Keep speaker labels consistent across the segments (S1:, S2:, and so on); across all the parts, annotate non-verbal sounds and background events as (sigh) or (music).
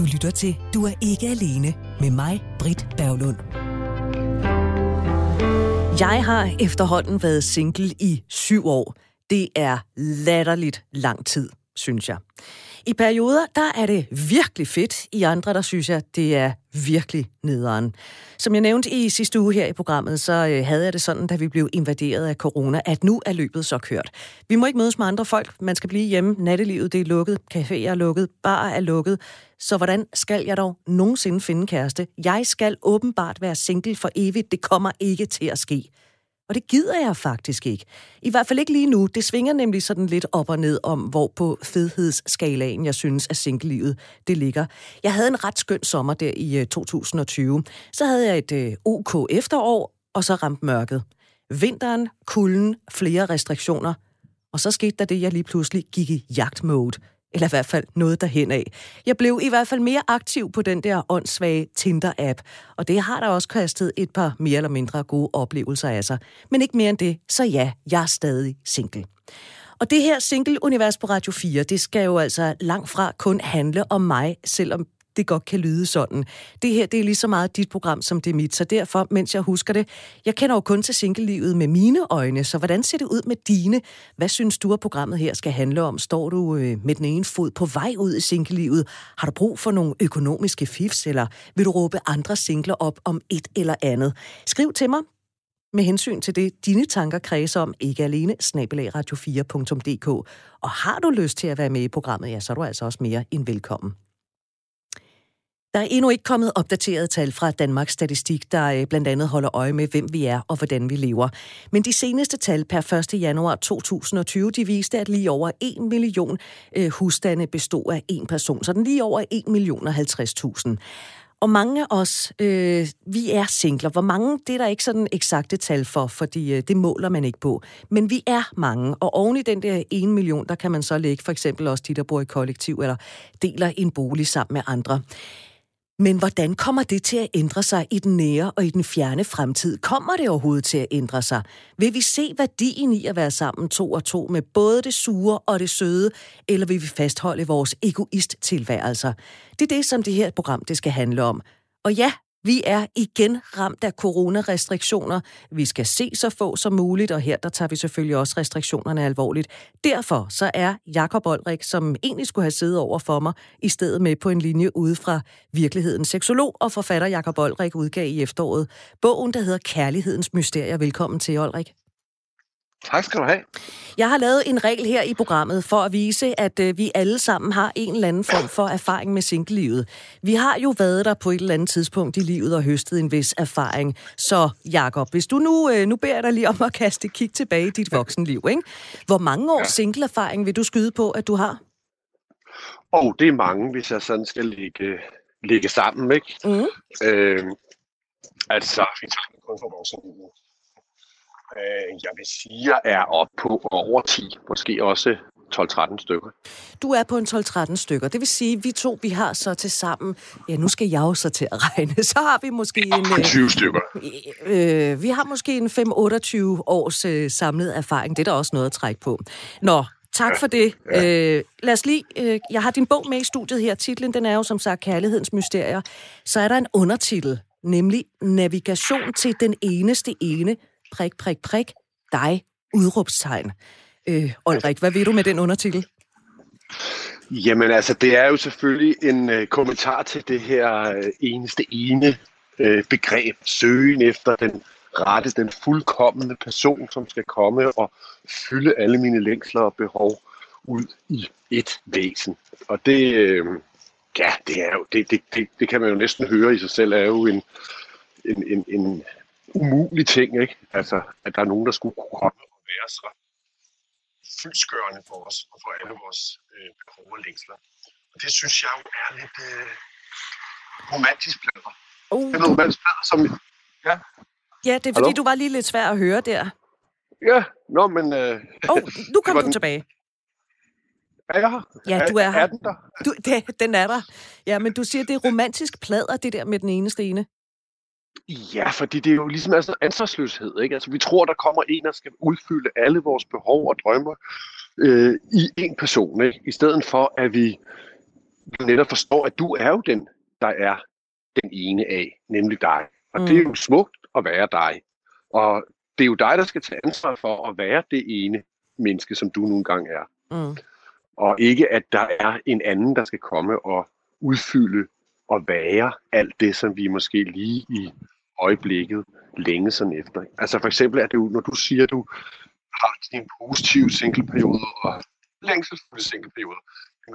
S1: Du lytter til Du er ikke alene med mig, Britt Berglund. Jeg har efterhånden været single i syv år. Det er latterligt lang tid, synes jeg. I perioder, der er det virkelig fedt. I andre, der synes jeg, det er virkelig nederen. Som jeg nævnte i sidste uge her i programmet, så øh, havde jeg det sådan, da vi blev invaderet af corona, at nu er løbet så kørt. Vi må ikke mødes med andre folk. Man skal blive hjemme. Nattelivet det er lukket. Caféer er lukket. Bar er lukket. Så hvordan skal jeg dog nogensinde finde kæreste? Jeg skal åbenbart være single for evigt. Det kommer ikke til at ske. Og det gider jeg faktisk ikke. I hvert fald ikke lige nu. Det svinger nemlig sådan lidt op og ned om, hvor på fedhedsskalaen, jeg synes, at singlelivet det ligger. Jeg havde en ret skøn sommer der i øh, 2020. Så havde jeg et øh, OK efterår, og så ramte mørket. Vinteren, kulden, flere restriktioner. Og så skete der det, jeg lige pludselig gik i jagtmode. Eller i hvert fald noget derhen af. Jeg blev i hvert fald mere aktiv på den der åndssvage Tinder-app, og det har der også kastet et par mere eller mindre gode oplevelser af sig. Men ikke mere end det, så ja, jeg er stadig single. Og det her single-univers på Radio 4, det skal jo altså langt fra kun handle om mig, selvom det godt kan lyde sådan. Det her, det er lige så meget dit program, som det er mit, så derfor, mens jeg husker det, jeg kender jo kun til singellivet med mine øjne, så hvordan ser det ud med dine? Hvad synes du, at programmet her skal handle om? Står du øh, med den ene fod på vej ud i singellivet? Har du brug for nogle økonomiske fifs, eller vil du råbe andre singler op om et eller andet? Skriv til mig med hensyn til det, dine tanker kredser om, ikke alene, snabelagradio4.dk. Og har du lyst til at være med i programmet, ja, så er du altså også mere end velkommen. Der er endnu ikke kommet opdateret tal fra Danmarks Statistik, der øh, blandt andet holder øje med, hvem vi er og hvordan vi lever. Men de seneste tal per 1. januar 2020, de viste, at lige over 1 million øh, husstande bestod af en person. Så den lige over 1 million og 50.000. Og mange af os, øh, vi er singler. Hvor mange, det er der ikke sådan eksakte tal for, fordi øh, det måler man ikke på. Men vi er mange, og oven i den der 1 million, der kan man så lægge for eksempel også de, der bor i kollektiv eller deler en bolig sammen med andre. Men hvordan kommer det til at ændre sig i den nære og i den fjerne fremtid? Kommer det overhovedet til at ændre sig? Vil vi se værdien i at være sammen to og to med både det sure og det søde, eller vil vi fastholde vores egoist-tilværelser? Det er det, som det her program det skal handle om. Og ja, vi er igen ramt af coronarestriktioner. Vi skal se så få som muligt, og her der tager vi selvfølgelig også restriktionerne alvorligt. Derfor så er Jakob Olrik, som egentlig skulle have siddet over for mig, i stedet med på en linje ude fra virkeligheden. Seksolog og forfatter Jakob Olrik udgav i efteråret bogen, der hedder Kærlighedens Mysterier. Velkommen til, Olrik.
S2: Tak skal du have.
S1: Jeg har lavet en regel her i programmet for at vise, at øh, vi alle sammen har en eller anden form for erfaring med singlelivet. Vi har jo været der på et eller andet tidspunkt i livet og høstet en vis erfaring. Så Jakob, hvis du nu, øh, nu beder jeg dig lige om at kaste et kig tilbage i dit voksenliv, ikke? Hvor mange års ja. single-erfaring vil du skyde på, at du har?
S2: Og oh, det er mange, hvis jeg sådan skal lægge, lægge sammen, ikke? Mm. Øh, altså, vi tager kun for voksenlivet Øh, jeg vil sige, jeg er op på over 10, måske også 12-13 stykker.
S1: Du er på en 12-13 stykker. Det vil sige, at vi to vi har så til sammen, ja nu skal jeg jo så til at (laughs) regne, så har vi måske en...
S2: 20 øh, stykker.
S1: Øh, vi har måske en 5-28 års øh, samlet erfaring. Det er der også noget at trække på. Nå, Tak for det. Ja. Øh, lad os lige, øh, jeg har din bog med i studiet her. Titlen den er jo som sagt Kærlighedens Mysterier. Så er der en undertitel, nemlig Navigation til den eneste ene, prik, prik, prik, dig, udråbstegn. Øh, Olrik, hvad ved du med den undertitel?
S2: Jamen altså, det er jo selvfølgelig en øh, kommentar til det her øh, eneste ene øh, begreb, søgen efter den rette, den fuldkommende person, som skal komme og fylde alle mine længsler og behov ud i et væsen. Og det, øh, ja, det er jo, det, det, det, det kan man jo næsten høre i sig selv, er jo en, en, en, en umulig ting, ikke? Altså, at der er nogen, der skulle kunne komme og være så fyldskørende for os og for alle vores øh, behov og længsler. Og det synes jeg jo er lidt øh, romantisk plader. Uh. Det er noget romantisk plader, som... Ja.
S1: Ja, det er fordi, Hallo? du var lige lidt svær at høre der.
S2: Ja, nå, men... Øh,
S1: oh, (laughs) nu kommer du den... tilbage.
S2: Er jeg her?
S1: Ja, du er her.
S2: Er den der?
S1: Du, det, (laughs) den er der. Ja, men du siger, det er romantisk plader, det der med den ene stene.
S2: Ja, fordi det er jo ligesom altså ansvarsløshed. Ikke? Altså, vi tror, der kommer en, der skal udfylde alle vores behov og drømmer øh, i en person. Ikke? I stedet for, at vi netop forstår, at du er jo den, der er den ene af, nemlig dig. Og mm. det er jo smukt at være dig. Og det er jo dig, der skal tage ansvar for at være det ene menneske, som du nogle gange er. Mm. Og ikke, at der er en anden, der skal komme og udfylde og være alt det, som vi måske lige i øjeblikket længe sådan efter. Altså for eksempel er det jo, når du siger, at du har en positiv singleperiode og længselsfulde singleperiode,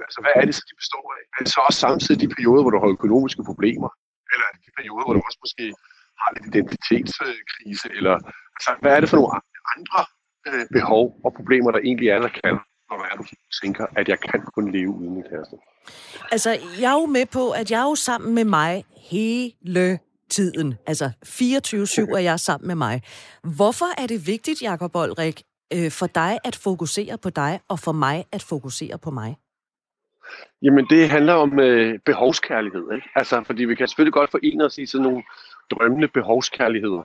S2: altså hvad er det så, de består af? Er det så også samtidig de perioder, hvor du har økonomiske problemer? Eller er det de perioder, hvor du også måske har lidt identitetskrise? Eller altså, hvad er det for nogle andre øh, behov og problemer, der egentlig er, der kan, når er du tænker, at jeg kan kun leve uden min kæreste?
S1: Altså, jeg er jo med på, at jeg er jo sammen med mig hele tiden. Altså 24-7 er jeg sammen med mig. Hvorfor er det vigtigt, Jakob Olrik, øh, for dig at fokusere på dig, og for mig at fokusere på mig?
S2: Jamen, det handler om øh, behovskærlighed, ikke? Altså, fordi vi kan selvfølgelig godt forene os i sådan nogle drømmende behovskærligheder.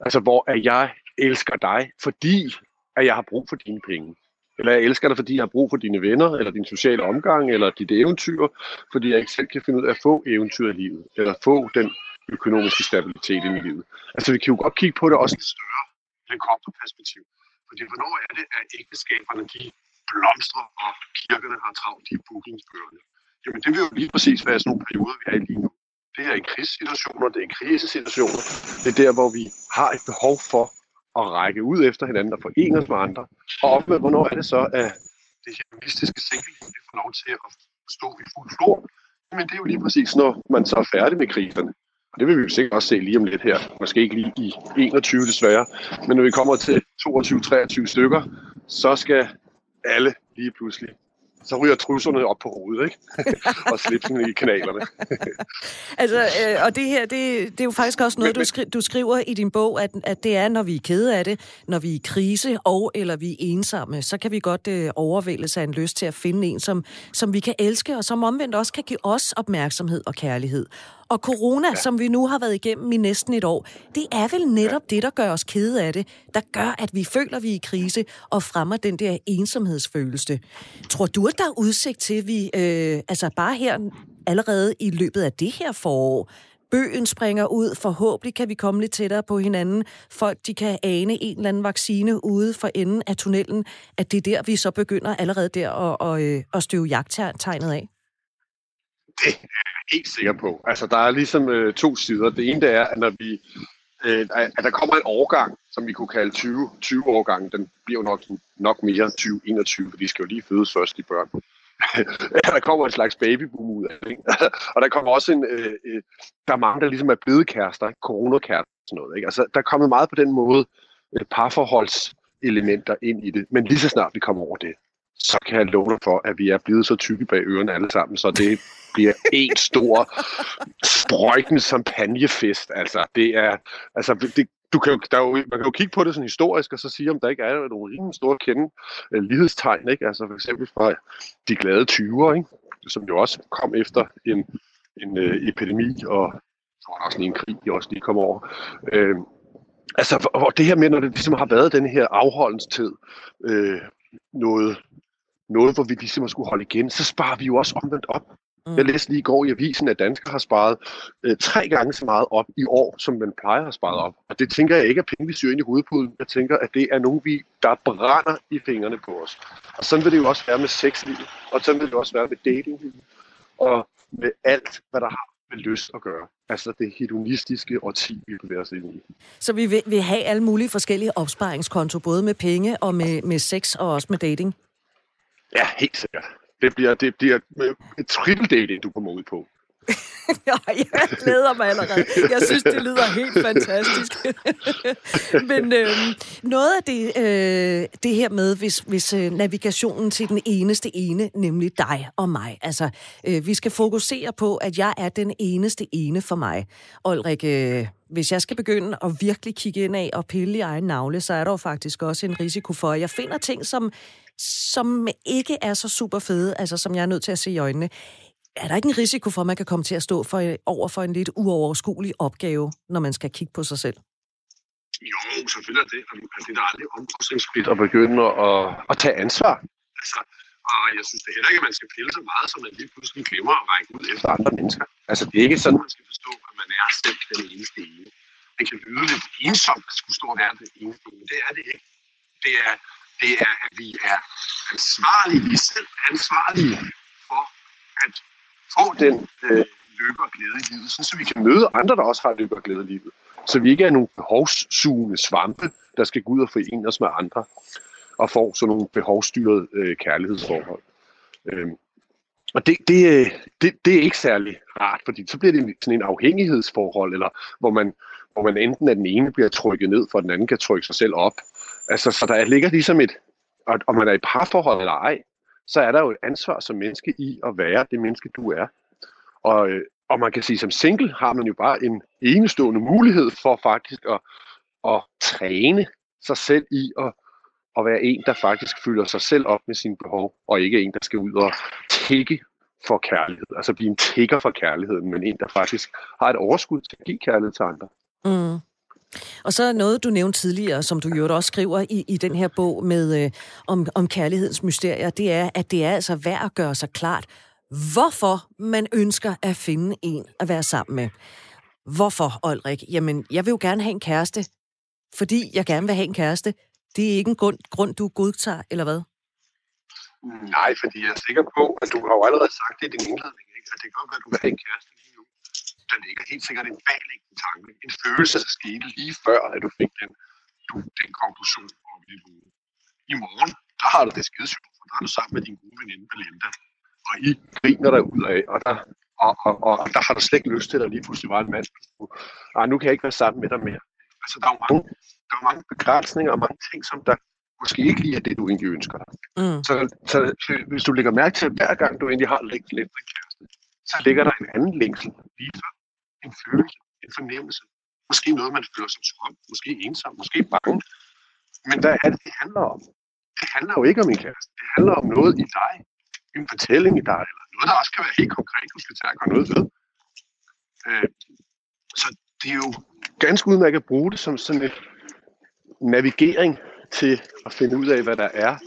S2: Altså, hvor at jeg elsker dig, fordi at jeg har brug for dine penge. Eller jeg elsker dig, fordi jeg har brug for dine venner, eller din sociale omgang, eller dit eventyr, fordi jeg ikke selv kan finde ud af at få eventyr i livet, eller få den økonomiske stabilitet i livet. Altså vi kan jo godt kigge på det også lidt større, den korte perspektiv. Fordi hvornår er det, at ægteskaberne de blomstrer, og kirkerne har travlt i bookingsbøgerne? Jamen det vil jo lige præcis være sådan nogle perioder, vi er i lige nu. Det er i krigssituationer, det er i krisesituationer. Det er der, hvor vi har et behov for at række ud efter hinanden og forene os med andre. Og med, hvornår er det så, at det humanistiske single får lov til at stå i fuld flor? Men det er jo lige præcis, når man så er færdig med kriserne. Og det vil vi jo sikkert også se lige om lidt her. Måske ikke lige i 21 desværre. Men når vi kommer til 22-23 stykker, så skal alle lige pludselig så ryger trusserne op på hovedet, ikke? (laughs) og slipsen i kanalerne. (laughs)
S1: altså, øh, og det her, det, det er jo faktisk også noget, men, du, skri, du skriver i din bog, at, at det er, når vi er kede af det, når vi er i krise og eller vi er ensomme, så kan vi godt øh, overvælde af en lyst til at finde en, som, som vi kan elske, og som omvendt også kan give os opmærksomhed og kærlighed. Og corona, ja. som vi nu har været igennem i næsten et år, det er vel netop ja. det, der gør os kede af det, der gør, at vi føler, at vi er i krise og fremmer den der ensomhedsfølelse. Tror du, at der er udsigt til, at vi øh, altså bare her allerede i løbet af det her forår, bøgen springer ud, forhåbentlig kan vi komme lidt tættere på hinanden. Folk, de kan ane en eller anden vaccine ude for enden af tunnelen, at det er der, vi så begynder allerede der at, at, øh, at støve jagttegnet af?
S2: Det helt sikker på. Altså, der er ligesom øh, to sider. Det ene det er, at når vi øh, at der kommer en årgang, som vi kunne kalde 20, 20 årgangen, den bliver jo nok, nok mere 2021, for de skal jo lige fødes først i børn. (laughs) der kommer en slags babyboom ud af det. og der kommer også en, øh, øh, der er mange, der ligesom er blevet kærester, coronakærester og sådan noget. Ikke? Altså, der er kommet meget på den måde øh, parforholdselementer ind i det, men lige så snart vi kommer over det, så kan jeg love dig for, at vi er blevet så tykke bag ørerne alle sammen, så det bliver en stor sprøjten champagnefest. Altså, det er, altså, det, du kan jo, der er jo, man kan jo kigge på det sådan historisk, og så sige, om der ikke er nogle rimelig store kende uh, lighedstegn, ikke? Altså for eksempel fra de glade 20'er, ikke? som jo også kom efter en, en uh, epidemi, og også en krig, også lige kom over. Uh, altså, og det her med, når det ligesom har været den her afholdens tid, uh, noget, noget, hvor vi ligesom skulle holde igen, så sparer vi jo også omvendt op. Mm. Jeg læste lige i går i avisen, at danskere har sparet øh, tre gange så meget op i år, som man plejer at have sparet op. Og det tænker jeg ikke er penge, vi syr ind i hovedpuden. Jeg tænker, at det er nogen, vi, der brænder i fingrene på os. Og sådan vil det jo også være med sexlivet, og sådan vil det også være med datinglivet, og med alt, hvad der har med lyst at gøre. Altså det hedonistiske årti, vi bevæger os ind i.
S1: Så vi vil, vil have alle mulige forskellige opsparingskonto, både med penge og med, med sex og også med dating?
S2: Ja, helt sikkert. Det bliver, det bliver øh, et triple du kommer ud på. (laughs)
S1: ja, jeg glæder mig allerede. Jeg synes, det lyder helt fantastisk. (laughs) Men øh, noget af det, øh, det her med, hvis, hvis øh, navigationen til den eneste ene, nemlig dig og mig. Altså, øh, vi skal fokusere på, at jeg er den eneste ene for mig. Ulrik, øh, hvis jeg skal begynde at virkelig kigge ind af og pille i egen navle, så er der jo faktisk også en risiko for, at jeg finder ting, som som ikke er så super fede, altså som jeg er nødt til at se i øjnene. Er der ikke en risiko for, at man kan komme til at stå for, over for en lidt uoverskuelig opgave, når man skal kigge på sig selv?
S2: Jo, selvfølgelig er det. Altså, det er aldrig omkostningsfrit at begynde at, at tage ansvar. Altså, Og jeg synes det heller ikke, at man skal pille så meget, som man lige pludselig glemmer at række ud efter andre mennesker. Altså, det er ikke sådan, man skal forstå, at man er selv den eneste ene. Det kan lyde lidt ensomt at skulle stå og være den eneste ene. Det er det ikke. Det er, det er, at vi er ansvarlige, vi er selv ansvarlige for at få den øh, lykke og glæde i livet, så vi kan møde andre, der også har lykke og glæde i livet. Så vi ikke er nogle behovssugende svampe, der skal gå ud og forene os med andre og får sådan nogle behovsstyrede øh, kærlighedsforhold. Øhm, og det, det, øh, det, det er ikke særlig rart, fordi så bliver det sådan en afhængighedsforhold, eller hvor man, hvor man enten af den ene bliver trykket ned, for den anden kan trykke sig selv op. Altså, så der ligger ligesom et, og om man er i parforhold eller ej, så er der jo et ansvar som menneske i at være det menneske, du er. Og, øh, og man kan sige, som single har man jo bare en enestående mulighed for faktisk at, at træne sig selv i at at være en, der faktisk fylder sig selv op med sine behov, og ikke en, der skal ud og tække for kærlighed. Altså blive en tigger for kærligheden, men en, der faktisk har et overskud til at give kærlighed til andre.
S1: Mm. Og så noget, du nævnte tidligere, som du jo også skriver i, i den her bog med øh, om, om kærlighedens mysterier, det er, at det er altså værd at gøre sig klart, hvorfor man ønsker at finde en at være sammen med. Hvorfor, Olrik? Jamen, jeg vil jo gerne have en kæreste, fordi jeg gerne vil have en kæreste. Det er ikke en grund, grund du godtager, eller hvad?
S2: Nej, fordi jeg er sikker på, at du har jo allerede sagt det i din indledning, ikke? at det kan godt være, at du vil have en kæreste. Der ligger helt sikkert en bagliggende tanke, en følelse, der skete lige før, at du fik den, du, den konklusion om dit hoved. I morgen, der har du det skide sjovt, for der er du sammen med din gode veninde Belinda, og I griner der ud af, og der, og, og, og, der har du slet ikke lyst til, at der lige pludselig var en mand, ah, nu kan jeg ikke være sammen med dig mere. Altså, der er mange der er mange begrænsninger og mange ting, som der måske ikke lige er det, du egentlig ønsker dig. Mm. Så, så, hvis du lægger mærke til, at hver gang du egentlig har længsel efter en kæreste, så ligger der en anden længsel lige før. En følelse, en fornemmelse. Måske noget, man føler sig tom, måske ensom, måske bange. Men hvad er det, det handler om? Det handler jo ikke om en kæreste. Det handler om noget i dig. En fortælling i dig, eller noget, der også kan være helt konkret, du skal tage og gøre noget ved. Øh, så det er jo ganske udmærket at bruge det som sådan et navigering til at finde ud af, hvad der er,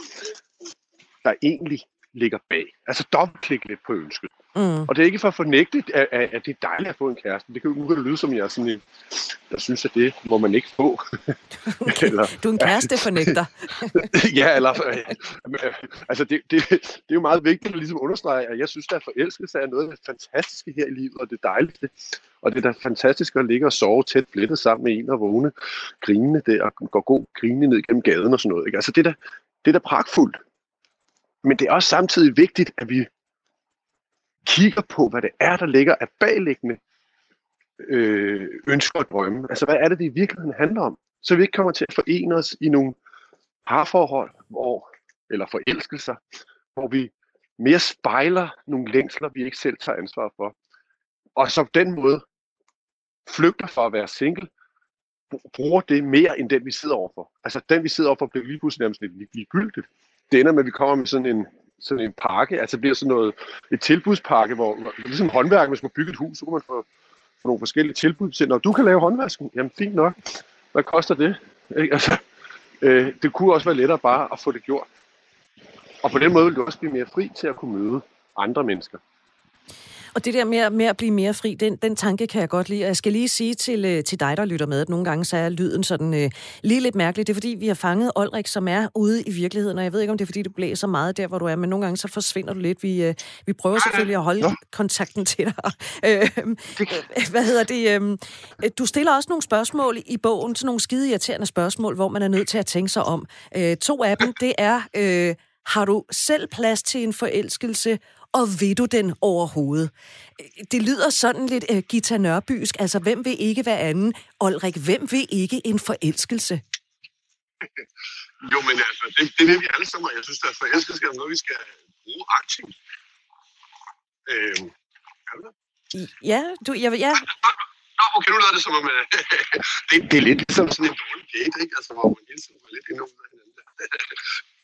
S2: der egentlig ligger bag. Altså dobbeltklik lidt på ønsket. Mm. Og det er ikke for at fornægte, at, at det er dejligt at få en kæreste. Det kan jo lyde som, jeg er sådan en, der synes, at det må man ikke få. (laughs)
S1: eller, du er en kæreste fornægter. (laughs)
S2: ja, eller... Altså, det, det, det er jo meget vigtigt at ligesom understrege, at jeg synes, at forelskelse er noget af det fantastiske her i livet, og det dejligste. Og det er da fantastisk at ligge og sove tæt blættet sammen med en og vågne grinende der, og gå god grinende ned gennem gaden og sådan noget. Ikke? Altså, det er, da, det er da pragtfuldt. Men det er også samtidig vigtigt, at vi kigger på, hvad det er, der ligger af bagliggende øh, ønsker og drømme. Altså, hvad er det, det i virkeligheden handler om? Så vi ikke kommer til at forene os i nogle parforhold, hvor, eller forelskelser, hvor vi mere spejler nogle længsler, vi ikke selv tager ansvar for. Og så på den måde flygter fra at være single, bruger det mere end den, vi sidder overfor. Altså den, vi sidder overfor, bliver lige pludselig nærmest lidt ligegyldigt. Det ender med, at vi kommer med sådan en sådan en pakke, altså det bliver sådan noget, et tilbudspakke, hvor, ligesom håndværk, hvis man bygger et hus, så kan man få, få nogle forskellige tilbud Så, når du kan lave håndvasken, jamen fint nok, hvad koster det? Ikke? Altså, øh, det kunne også være lettere bare at få det gjort. Og på den måde vil du også blive mere fri til at kunne møde andre mennesker.
S1: Og det der med, med at blive mere fri, den, den tanke kan jeg godt lide. Og jeg skal lige sige til, øh, til dig, der lytter med, at nogle gange så er lyden sådan øh, lige lidt mærkelig. Det er fordi, vi har fanget Olrik, som er ude i virkeligheden. Og jeg ved ikke, om det er fordi, du blæser meget der, hvor du er, men nogle gange så forsvinder du lidt. Vi, øh, vi prøver selvfølgelig at holde ja. kontakten til dig. (laughs) Øh, hvad hedder det? Øh, du stiller også nogle spørgsmål i bogen, sådan nogle skide irriterende spørgsmål, hvor man er nødt til at tænke sig om. Øh, to af dem, det er... Øh, har du selv plads til en forelskelse, og vil du den overhovedet? Det lyder sådan lidt uh, Gita Nørbysk, altså hvem vil ikke være anden? Olrik, hvem vil ikke en forelskelse? (laughs)
S2: jo, men altså, det, det vil vi alle sammen, jeg synes, at forelskelse er noget, vi skal bruge aktivt.
S1: Øh, ja, du, jeg, ja.
S2: Nå, okay, nu lyder det som om, uh, (laughs) det, det er lidt som sådan en dårlig date, ikke? Altså, hvor man hele tiden var lidt endnu. (laughs)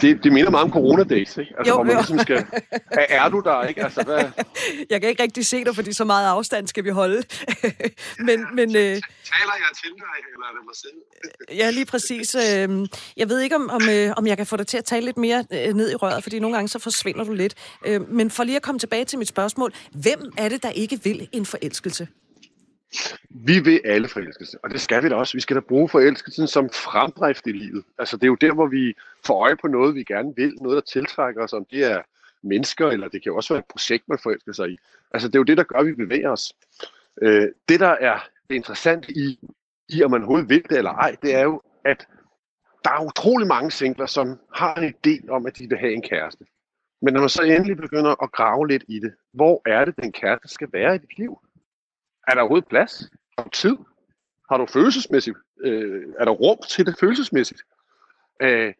S2: det, det minder meget om coronadates, ikke? Altså, jo, hvor man jo. ligesom skal... Er, du der, ikke? Altså, hvad... (laughs)
S1: Jeg kan ikke rigtig se dig, fordi så meget afstand skal vi holde. (laughs) men, men,
S2: øh... Taler jeg til dig, eller er det mig
S1: selv? ja, lige præcis. Øhm, jeg ved ikke, om, om, øh, om jeg kan få dig til at tale lidt mere øh, ned i røret, fordi nogle gange så forsvinder du lidt. Men for lige at komme tilbage til mit spørgsmål. Hvem er det, der ikke vil en forelskelse?
S2: Vi vil alle forelskelse, og det skal vi da også. Vi skal da bruge forelskelsen som fremdrift i livet. Altså det er jo der, hvor vi får øje på noget, vi gerne vil, noget, der tiltrækker os, om det er mennesker, eller det kan også være et projekt, man forelsker sig i. Altså det er jo det, der gør, at vi bevæger os. Øh, det, der er det interessante i, i, om man overhovedet vil det eller ej, det er jo, at der er utrolig mange singler, som har en idé om, at de vil have en kæreste. Men når man så endelig begynder at grave lidt i det, hvor er det, den kæreste skal være i dit liv? Er der overhovedet plads? Har du tid? Har du følelsesmæssigt? Øh, er der rum til det følelsesmæssigt? Øh,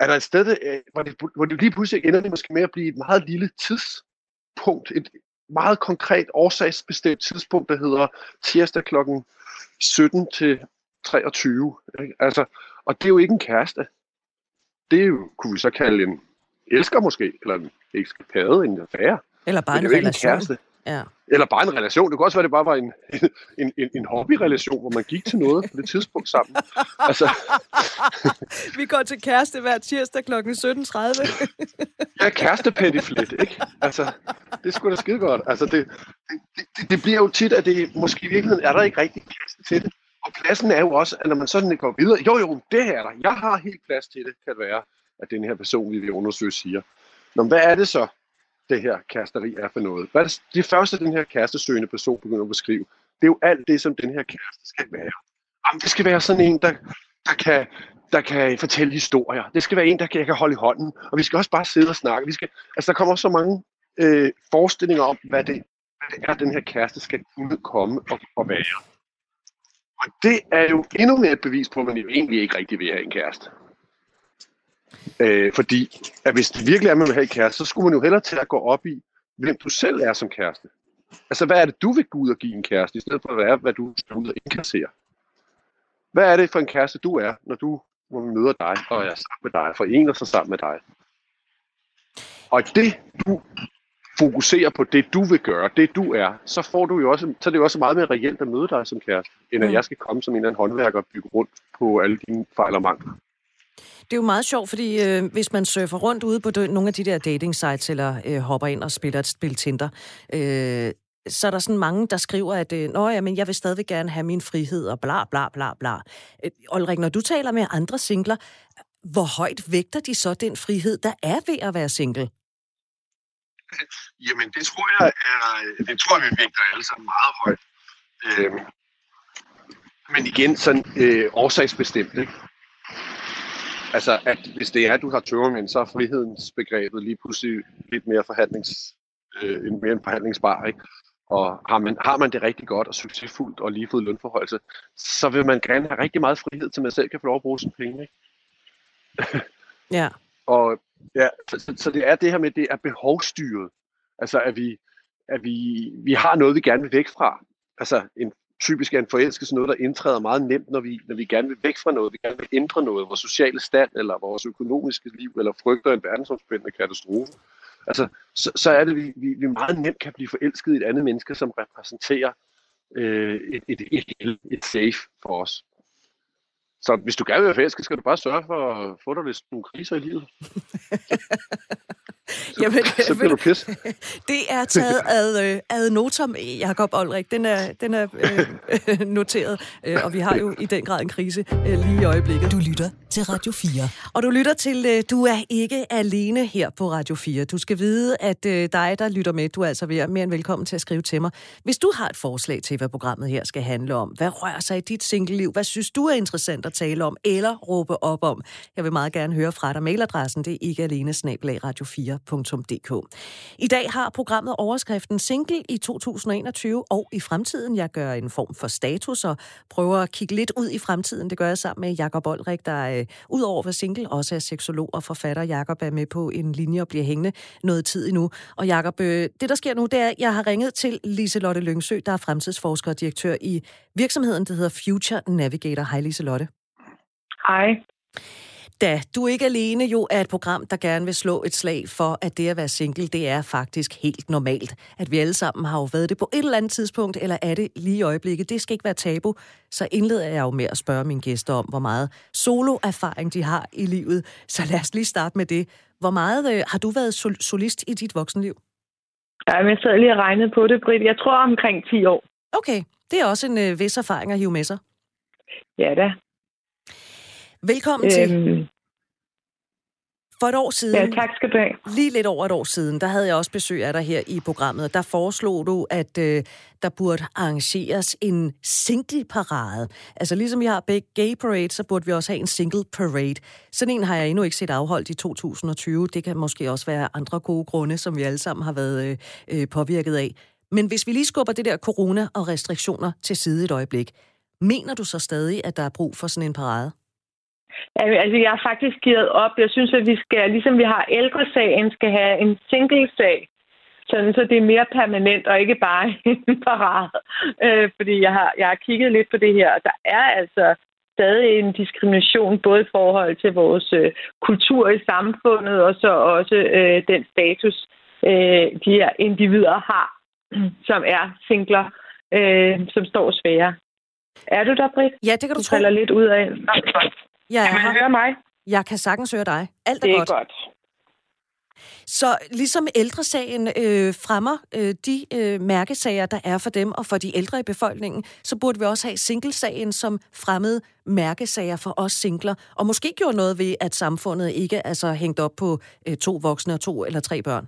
S2: er der et sted, øh, hvor, det, hvor det lige pludselig ender det måske med at blive et meget lille tidspunkt, et meget konkret årsagsbestemt tidspunkt, der hedder tirsdag klokken 17 til 23. Ikke? Altså, og det er jo ikke en kæreste. Det er jo, kunne vi så kalde en elsker måske, eller en ekskapade, en affære.
S1: Eller bare en relation. En kæreste.
S2: Ja. Eller bare en relation. Det kunne også være, at det bare var en, (laughs) en, en, en hobby-relation, hvor man gik til noget på det tidspunkt sammen. (laughs) Altså. (laughs)
S1: Vi går til kæreste hver tirsdag kl. 17.30.
S2: ja, kærestepentiflet, ikke? Altså, det sgu da skide godt. Altså, det, det, det, det, bliver jo tit, at det måske i virkeligheden er der ikke rigtig plads til det. Og pladsen er jo også, at når man sådan går videre, jo jo, det her er der. Jeg har helt plads til det, kan det være, at den her person, vi vil undersøge, siger. Nå, hvad er det så? Det her kæresteri er for noget. Hvad er det, første, den her kærestesøgende person begynder at beskrive, det er jo alt det, som den her kæreste skal være. Jamen, det skal være sådan en, der, der, kan, der kan fortælle historier. Det skal være en, der kan, jeg kan holde i hånden. Og vi skal også bare sidde og snakke. Vi skal, altså, der kommer så mange øh, forestillinger om, hvad det, hvad det er, den her kæreste skal kunne komme og, og være. Og det er jo endnu mere et bevis på, at man egentlig ikke rigtig vil have en kæreste. Øh, fordi at hvis det virkelig er, man vil have kæreste, så skulle man jo hellere til at gå op i, hvem du selv er som kæreste. Altså, hvad er det, du vil gå ud og give en kæreste, i stedet for at være, hvad du skal ud og indkassere? Hvad er det for en kæreste, du er, når du når man møder dig, og er sammen med dig, forener sig sammen med dig? Og det, du fokuserer på det, du vil gøre, det du er, så får du jo også, så er det jo også meget mere reelt at møde dig som kæreste, end at mm. jeg skal komme som en eller anden håndværker og bygge rundt på alle dine fejl og mangler.
S1: Det er jo meget sjovt, fordi øh, hvis man surfer rundt ude på de, nogle af de der dating sites, eller øh, hopper ind og spiller et spil Tinder, øh, så er der sådan mange, der skriver, at øh, Nå, ja, men jeg vil stadig gerne have min frihed, og bla bla bla bla. Øh, Olrik, når du taler med andre singler, hvor højt vægter de så den frihed, der er ved at være single? (laughs)
S2: Jamen, det tror jeg er, øh, det tror jeg, vi vægter alle sammen meget højt. Øh, men igen, sådan øh, årsagsbestemt, ikke? Altså, at hvis det er, at du har tømmermænd, så er frihedsbegrebet lige pludselig lidt mere forhandlings, øh, mere en forhandlingsbar, ikke? Og har man, har man det rigtig godt og succesfuldt og lige fået lønforholdelse, så vil man gerne have rigtig meget frihed til, at man selv kan få lov at bruge sine penge, ikke? (laughs)
S1: ja.
S2: Og ja, så, så, det er det her med, det er behovsstyret. Altså, at vi, at vi, vi har noget, vi gerne vil væk fra. Altså, en typisk er en forelskelse noget, der indtræder meget nemt, når vi, når vi gerne vil væk fra noget, vi gerne vil ændre noget, vores sociale stand, eller vores økonomiske liv, eller frygter en verdensomspændende katastrofe. Altså, så, så er det, vi, vi, vi meget nemt kan blive forelsket i et andet menneske, som repræsenterer øh, et, et, et, et, et safe for os. Så hvis du gerne vil være forelsket, skal du bare sørge for at få dig lidt nogle kriser i livet. (laughs) (laughs) Jamen, (laughs) så bliver du pis. (laughs)
S1: Det er taget ad, øh, ad notam, Jakob Olrik. Den er, den er øh, noteret, øh, og vi har jo i den grad en krise øh, lige i øjeblikket.
S3: Du lytter til Radio 4.
S1: Og du lytter til, øh, du er ikke alene her på Radio 4. Du skal vide, at øh, dig, der lytter med, du er altså mere end velkommen til at skrive til mig. Hvis du har et forslag til, hvad programmet her skal handle om, hvad rører sig i dit single-liv, hvad synes du er interessant at tale om, eller råbe op om, jeg vil meget gerne høre fra dig. Mailadressen, det er ikke alene radio 4 I dag har programmet overskriften Single i 2021 og i fremtiden. Jeg gør en form for status og prøver at kigge lidt ud i fremtiden. Det gør jeg sammen med Jakob Olrik, der øh, ud over at være single også er seksolog og forfatter. Jakob er med på en linje og bliver hængende noget tid endnu. Og Jakob, øh, det der sker nu, det er, at jeg har ringet til Liselotte Lyngsø, der er fremtidsforsker og direktør i virksomheden, der hedder Future Navigator. Hej Liselotte.
S4: Hej.
S1: Da du ikke alene jo er et program, der gerne vil slå et slag for, at det at være single, det er faktisk helt normalt. At vi alle sammen har jo været det på et eller andet tidspunkt, eller er det lige i øjeblikket. Det skal ikke være tabu. Så indleder jeg jo med at spørge mine gæster om, hvor meget solo-erfaring de har i livet. Så lad os lige starte med det. Hvor meget øh, har du været sol- solist i dit voksenliv?
S3: Ja, jeg sad lige og regnede på det, Britt. Jeg tror omkring 10 år.
S1: Okay, det er også en øh, vis erfaring at hive med sig.
S3: Ja da.
S1: Velkommen øhm, til. For et år siden,
S3: ja, tak skal du have.
S1: lige lidt over et år siden, der havde jeg også besøg af dig her i programmet. Der foreslog du, at øh, der burde arrangeres en single-parade. Altså ligesom vi har Big Gay Parade, så burde vi også have en single parade. Sådan en har jeg endnu ikke set afholdt i 2020. Det kan måske også være andre gode grunde, som vi alle sammen har været øh, øh, påvirket af. Men hvis vi lige skubber det der corona og restriktioner til side et øjeblik, mener du så stadig, at der er brug for sådan en parade?
S3: Altså, jeg har faktisk givet op. Jeg synes, at vi skal, ligesom vi har ældresagen, skal have en single-sag. Sådan, så det er mere permanent og ikke bare (laughs) en parade. Øh, fordi jeg har, jeg har kigget lidt på det her, og der er altså stadig en diskrimination, både i forhold til vores øh, kultur i samfundet, og så også øh, den status, øh, de her individer har, (clears throat) som er singler, øh, som står svære. Er du der, Britt?
S1: Ja, det kan du, du
S3: tro. lidt ud af.
S1: Jeg
S3: kan man høre mig?
S1: Jeg kan sagtens høre dig. Alt
S3: er,
S1: det er
S3: godt. godt.
S1: Så ligesom ældresagen øh, fremmer øh, de øh, mærkesager, der er for dem og for de ældre i befolkningen, så burde vi også have singlesagen som fremmede mærkesager for os singler, og måske gjorde noget ved, at samfundet ikke er så hængt op på øh, to voksne og to eller tre børn.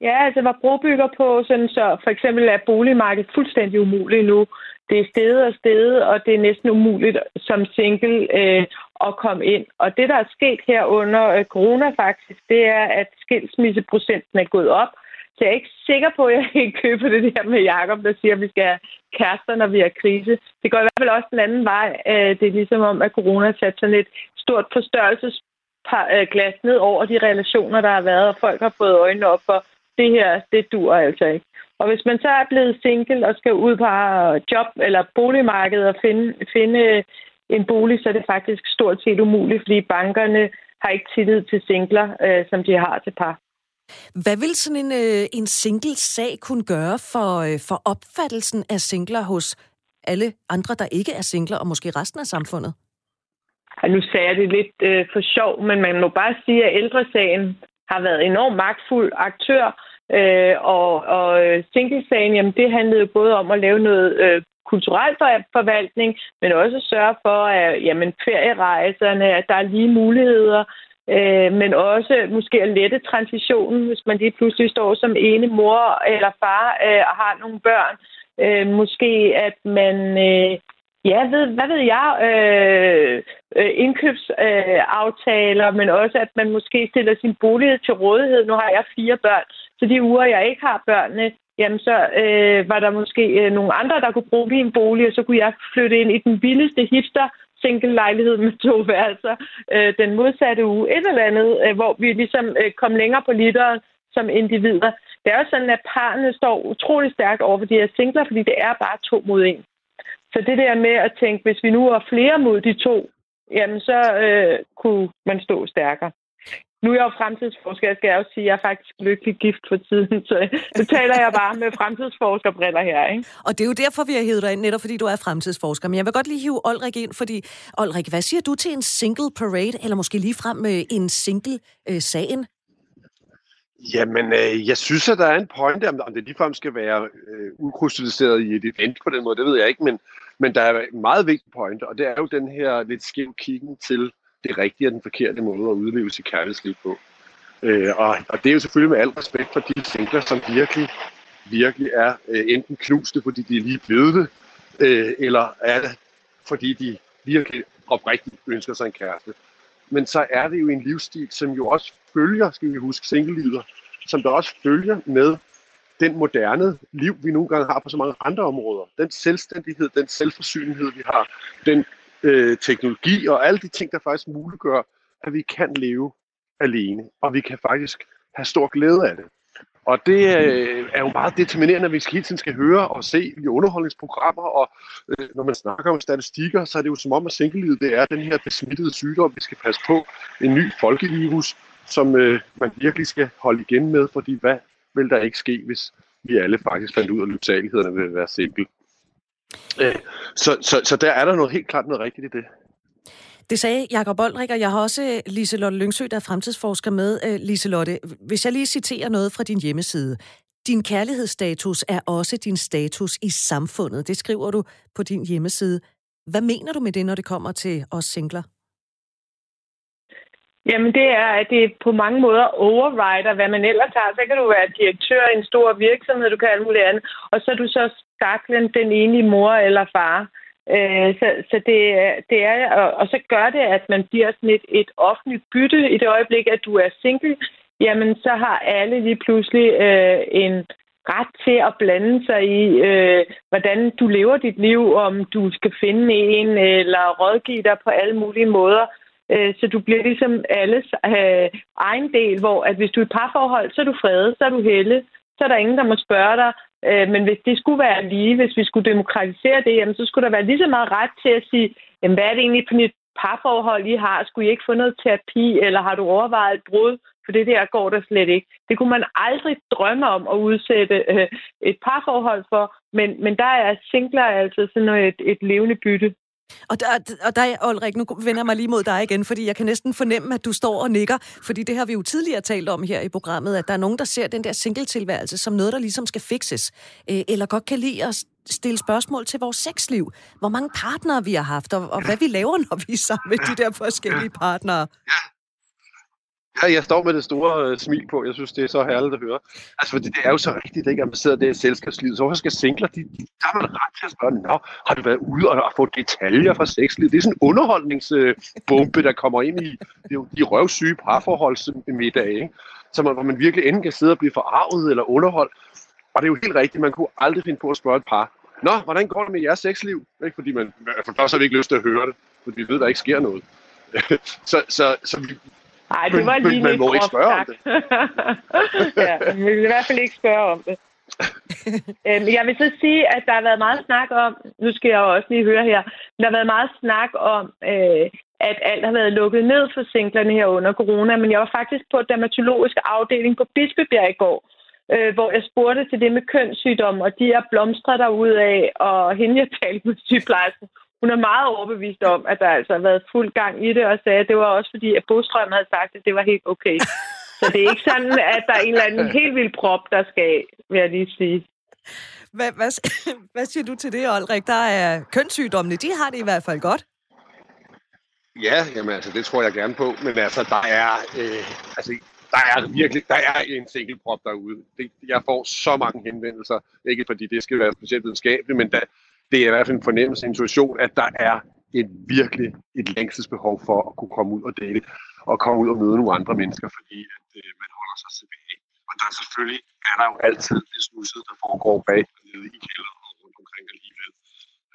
S3: Ja, altså var brobygger på, sådan så for eksempel er boligmarkedet fuldstændig umuligt nu. Det er stedet og stedet, og det er næsten umuligt som single øh, at komme ind. Og det, der er sket her under øh, corona faktisk, det er, at skilsmisseprocenten er gået op. Så jeg er ikke sikker på, at jeg kan købe det der med Jacob, der siger, at vi skal have kærester, når vi har krise. Det går i hvert fald også den anden vej. Øh, det er ligesom om, at corona har sat sådan et stort forstørrelsesglas ned over de relationer, der har været, og folk har fået øjnene op for, det her, det dur altså ikke. Og hvis man så er blevet single og skal ud på job eller boligmarkedet og finde, finde en bolig, så er det faktisk stort set umuligt, fordi bankerne har ikke tillid til singler, øh, som de har til par.
S1: Hvad vil sådan en, øh, en single-sag kunne gøre for, øh, for opfattelsen af singler hos alle andre, der ikke er singler, og måske resten af samfundet?
S3: Ja, nu sagde jeg det lidt øh, for sjov, men man må bare sige, at ældresagen har været enormt magtfuld aktør, øh, og, og øh, single-sagen, jamen det handlede jo både om at lave noget øh, kulturel forvaltning, men også sørge for, at jamen, ferierejserne, at der er lige muligheder, øh, men også måske at lette transitionen, hvis man lige pludselig står som ene mor eller far øh, og har nogle børn. Øh, måske at man øh, Ja, ved, hvad ved jeg? Øh, øh indkøbsaftaler, øh, men også at man måske stiller sin bolig til rådighed. Nu har jeg fire børn, så de uger, jeg ikke har børnene, jamen så øh, var der måske øh, nogle andre, der kunne bruge min bolig, og så kunne jeg flytte ind i den billigste hipster single lejlighed med to værelser øh, den modsatte uge. Et eller andet, øh, hvor vi ligesom øh, kom længere på literen som individer. Det er jo sådan, at parrene står utrolig stærkt over for de her singler, fordi det er bare to mod en. Så det der med at tænke, hvis vi nu var flere mod de to, jamen så øh, kunne man stå stærkere. Nu er jeg jo fremtidsforsker, jeg skal også sige, at jeg er faktisk lykkelig gift for tiden, så nu taler jeg bare med fremtidsforskerbriller her. Ikke?
S1: Og det er jo derfor, vi har hævet dig ind, netop fordi du er fremtidsforsker. Men jeg vil godt lige hive Olrik ind, fordi Olrik, hvad siger du til en single parade, eller måske lige frem med en single øh, sagen?
S2: Jamen, øh, jeg synes, at der er en pointe, om, om det ligefrem skal være øh, ukrystalliseret i et event på den måde, det ved jeg ikke, men, men der er en meget vigtig pointe, og det er jo den her lidt skæv kiggen til det rigtige og den forkerte måde at udleve sit kærlighedsliv på. Øh, og, og det er jo selvfølgelig med al respekt for de singler, som virkelig, virkelig er øh, enten knuste, fordi de er lige blevet det, øh, eller er det, fordi de virkelig oprigtigt ønsker sig en kæreste. Men så er det jo en livsstil, som jo også følger, skal vi huske, singlelivet, som der også følger med den moderne liv, vi nogle gange har på så mange andre områder. Den selvstændighed, den selvforsynlighed, vi har, den øh, teknologi og alle de ting, der faktisk muliggør, at vi kan leve alene, og vi kan faktisk have stor glæde af det. Og det øh, er jo meget determinerende, at vi hele tiden skal høre og se i underholdningsprogrammer, og øh, når man snakker om statistikker, så er det jo som om, at singlelivet det er den her besmittede sygdom, vi skal passe på. En ny folkevirus, som øh, man virkelig skal holde igen med, fordi hvad vil der ikke ske, hvis vi alle faktisk fandt ud af lyksalighederne ved at være single. Øh, så, så, så der er der noget helt klart noget rigtigt i det.
S1: Det sagde Jakob Oldrik, og jeg har også øh, Liselotte Lyngsø, der er fremtidsforsker med. Øh, Liselotte, hvis jeg lige citerer noget fra din hjemmeside. Din kærlighedsstatus er også din status i samfundet. Det skriver du på din hjemmeside. Hvad mener du med det, når det kommer til os singler?
S3: Jamen det er, at det på mange måder overrider, hvad man ellers har. Så kan du være direktør i en stor virksomhed, du kan alt muligt andet. Og så er du så staklen den enige mor eller far. Øh, så så det, det er, og så gør det, at man bliver sådan et, et offentligt bytte i det øjeblik, at du er single. Jamen, så har alle lige pludselig øh, en ret til at blande sig i, øh, hvordan du lever dit liv, om du skal finde en eller rådgive dig på alle mulige måder. Øh, så du bliver ligesom alles øh, egen del, hvor at hvis du er i parforhold, så er du fredet, så er du helle, så er der ingen, der må spørge dig. Øh, men hvis det skulle være lige, hvis vi skulle demokratisere det, jamen, så skulle der være lige så meget ret til at sige, jamen, hvad er det egentlig for et parforhold, I har? Skulle I ikke få noget terapi, eller har du overvejet et brud? For det der går der slet ikke. Det kunne man aldrig drømme om at udsætte øh, et parforhold for, men, men der er singler altså sådan et, et levende bytte.
S1: Og der, og der, Ulrik, nu vender jeg mig lige mod dig igen, fordi jeg kan næsten fornemme, at du står og nikker, fordi det har vi jo tidligere talt om her i programmet, at der er nogen, der ser den der singletilværelse som noget, der ligesom skal fikses, øh, eller godt kan lide at stille spørgsmål til vores sexliv. Hvor mange partnere vi har haft, og, og hvad vi laver, når vi er sammen med de der forskellige partnere.
S2: Ja, Ja, jeg står med det store øh, smil på. Jeg synes, det er så herligt at høre. Altså, fordi det er jo så rigtigt, ikke, at man sidder der i selskabslivet. Så hvorfor skal singler, de, de, der har man ret til at spørge, Nå, har du været ude og, og få detaljer fra sexlivet? Det er sådan en underholdningsbombe, der kommer ind i de, de røvsyge parforholdsmiddag, ikke? Så man, hvor man virkelig enten kan sidde og blive forarvet eller underholdt. Og det er jo helt rigtigt, man kunne aldrig finde på at spørge et par, Nå, hvordan går det med jeres sexliv? Ikke? Fordi man, for først har vi ikke lyst til at høre det, fordi vi ved, der ikke sker noget. (laughs) så, så, så vi,
S3: Nej, det var lige
S2: men, man må ikke spørge om det. (laughs)
S3: ja, vi vil i hvert fald ikke spørge om det. (laughs) øhm, jeg vil så sige, at der har været meget snak om, nu skal jeg også lige høre her, der har været meget snak om, øh, at alt har været lukket ned for singlerne her under corona, men jeg var faktisk på dermatologisk afdeling på Bispebjerg i går, øh, hvor jeg spurgte til det med kønssygdomme, og de er blomstret af, og hende jeg talte med sygeplejersken, hun er meget overbevist om, at der altså har været fuld gang i det, og sagde, at det var også fordi, at Bostrøm havde sagt, at det var helt okay. (laughs) Så det er ikke sådan, at der er en eller anden helt vild prop, der skal vil jeg lige sige.
S1: Hvad, hvad, (laughs) hvad siger du til det, Olrik? Der er kønssygdommene, de har det i hvert fald godt.
S2: Ja, jamen altså, det tror jeg gerne på. Men altså, der er, øh, altså, der er virkelig der er en singelprop derude. Det, jeg får så mange henvendelser. Ikke fordi det skal være specielt videnskabeligt, men der, det er i hvert fald en fornemmelse, en intuition, at der er et virkelig et længselsbehov for at kunne komme ud og dele, og komme ud og møde nogle andre mennesker, fordi at, øh, man holder sig tilbage. Og der er selvfølgelig er der jo altid det snusset, der foregår bag nede i kælderen og rundt omkring alligevel.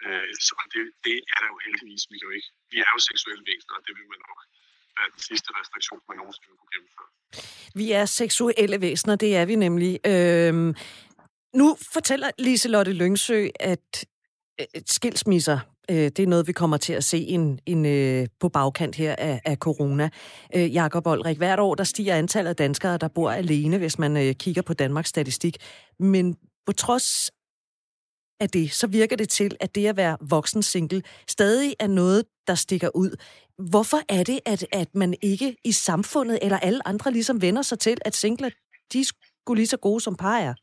S2: Øh, så det, det er der jo heldigvis. Vi, kan jo ikke, vi er jo seksuelle væsener, og det vil man nok være den sidste restriktion, man nogensinde kunne gennemføre.
S1: Vi er seksuelle væsener, det er vi nemlig. Øhm, nu fortæller Liselotte Lyngsø, at Øh, skilsmisser, øh, det er noget, vi kommer til at se en, en, øh, på bagkant her af, af corona. Jakob Olrik, hvert år der stiger antallet af danskere, der bor alene, hvis man kigger på Danmarks statistik. Men på trods af det, så virker det til, at det at være voksen single stadig er noget, der stikker ud. Hvorfor er det, at, at man ikke i samfundet eller alle andre ligesom vender sig til, at singler, de skulle lige så gode som par er?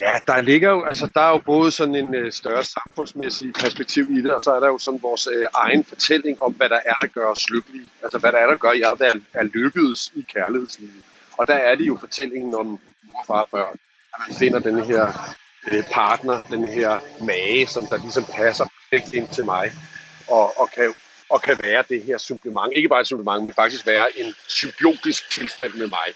S2: Ja, der ligger jo, altså der er jo både sådan en øh, større samfundsmæssig perspektiv i det, og så er der jo sådan vores øh, egen fortælling om, hvad der er, der gør os lykkelige. Altså hvad der er, der gør jer, der er lykkedes i kærlighedslivet. Og der er det jo fortællingen om mor, far og børn. At man finder den her øh, partner, den her mage, som der ligesom passer perfekt ind til mig, og, og kan og kan være det her supplement. Ikke bare et supplement, men faktisk være en symbiotisk tilstand med mig.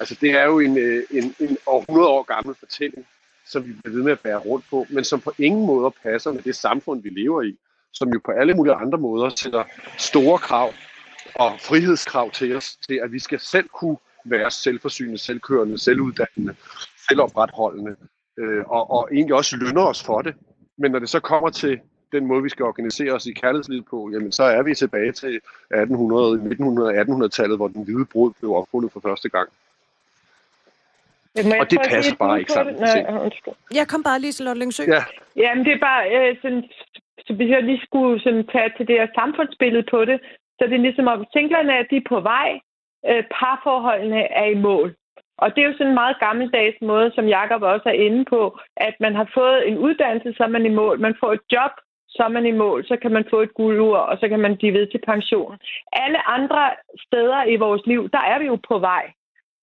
S2: Altså det er jo en, øh, en, en, en 100 år gammel fortælling, som vi bliver ved med at bære rundt på, men som på ingen måde passer med det samfund, vi lever i, som jo på alle mulige andre måder sætter store krav og frihedskrav til os, til at vi skal selv kunne være selvforsynende, selvkørende, selvuddannende, selvopretholdende, øh, og, og egentlig også lønner os for det. Men når det så kommer til den måde, vi skal organisere os i kærlighedslivet på, jamen så er vi tilbage til 1800, 1900, 1800-tallet, hvor den hvide brud blev opfundet for første gang og det passer bare ikke sammen. Nej,
S1: jeg kom bare lige til Lotte Lyngsø.
S3: Ja. Jamen, det er bare øh, sådan, så hvis jeg lige skulle sådan, tage til det her samfundsbillede på det, så det er ligesom om, singlerne er de er på vej, øh, parforholdene er i mål. Og det er jo sådan en meget gammeldags måde, som Jakob også er inde på, at man har fået en uddannelse, så er man i mål. Man får et job, så er man i mål, så kan man få et guldur, og så kan man blive ved til pension. Alle andre steder i vores liv, der er vi jo på vej.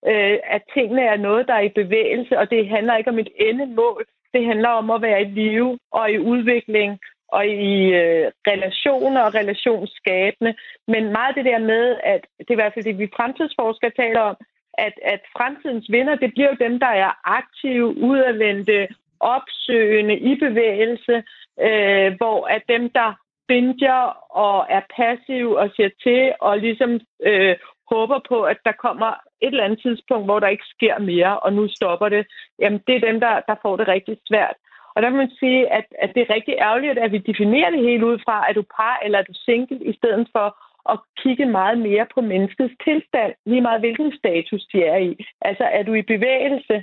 S3: Øh, at tingene er noget, der er i bevægelse, og det handler ikke om et endemål. Det handler om at være i live og i udvikling og i øh, relationer og relationsskabende. Men meget det der med, at det er i hvert fald det, vi fremtidsforskere taler om, at, at fremtidens vinder, det bliver jo dem, der er aktive, udadvendte, opsøgende, i bevægelse, øh, hvor at dem, der binger og er passive og ser til og ligesom øh, håber på, at der kommer et eller andet tidspunkt, hvor der ikke sker mere, og nu stopper det, jamen det er dem, der, der får det rigtig svært. Og der må man sige, at, at det er rigtig ærgerligt, at vi definerer det hele ud fra, at du par eller er du single, i stedet for at kigge meget mere på menneskets tilstand, lige meget hvilken status de er i. Altså, er du i bevægelse,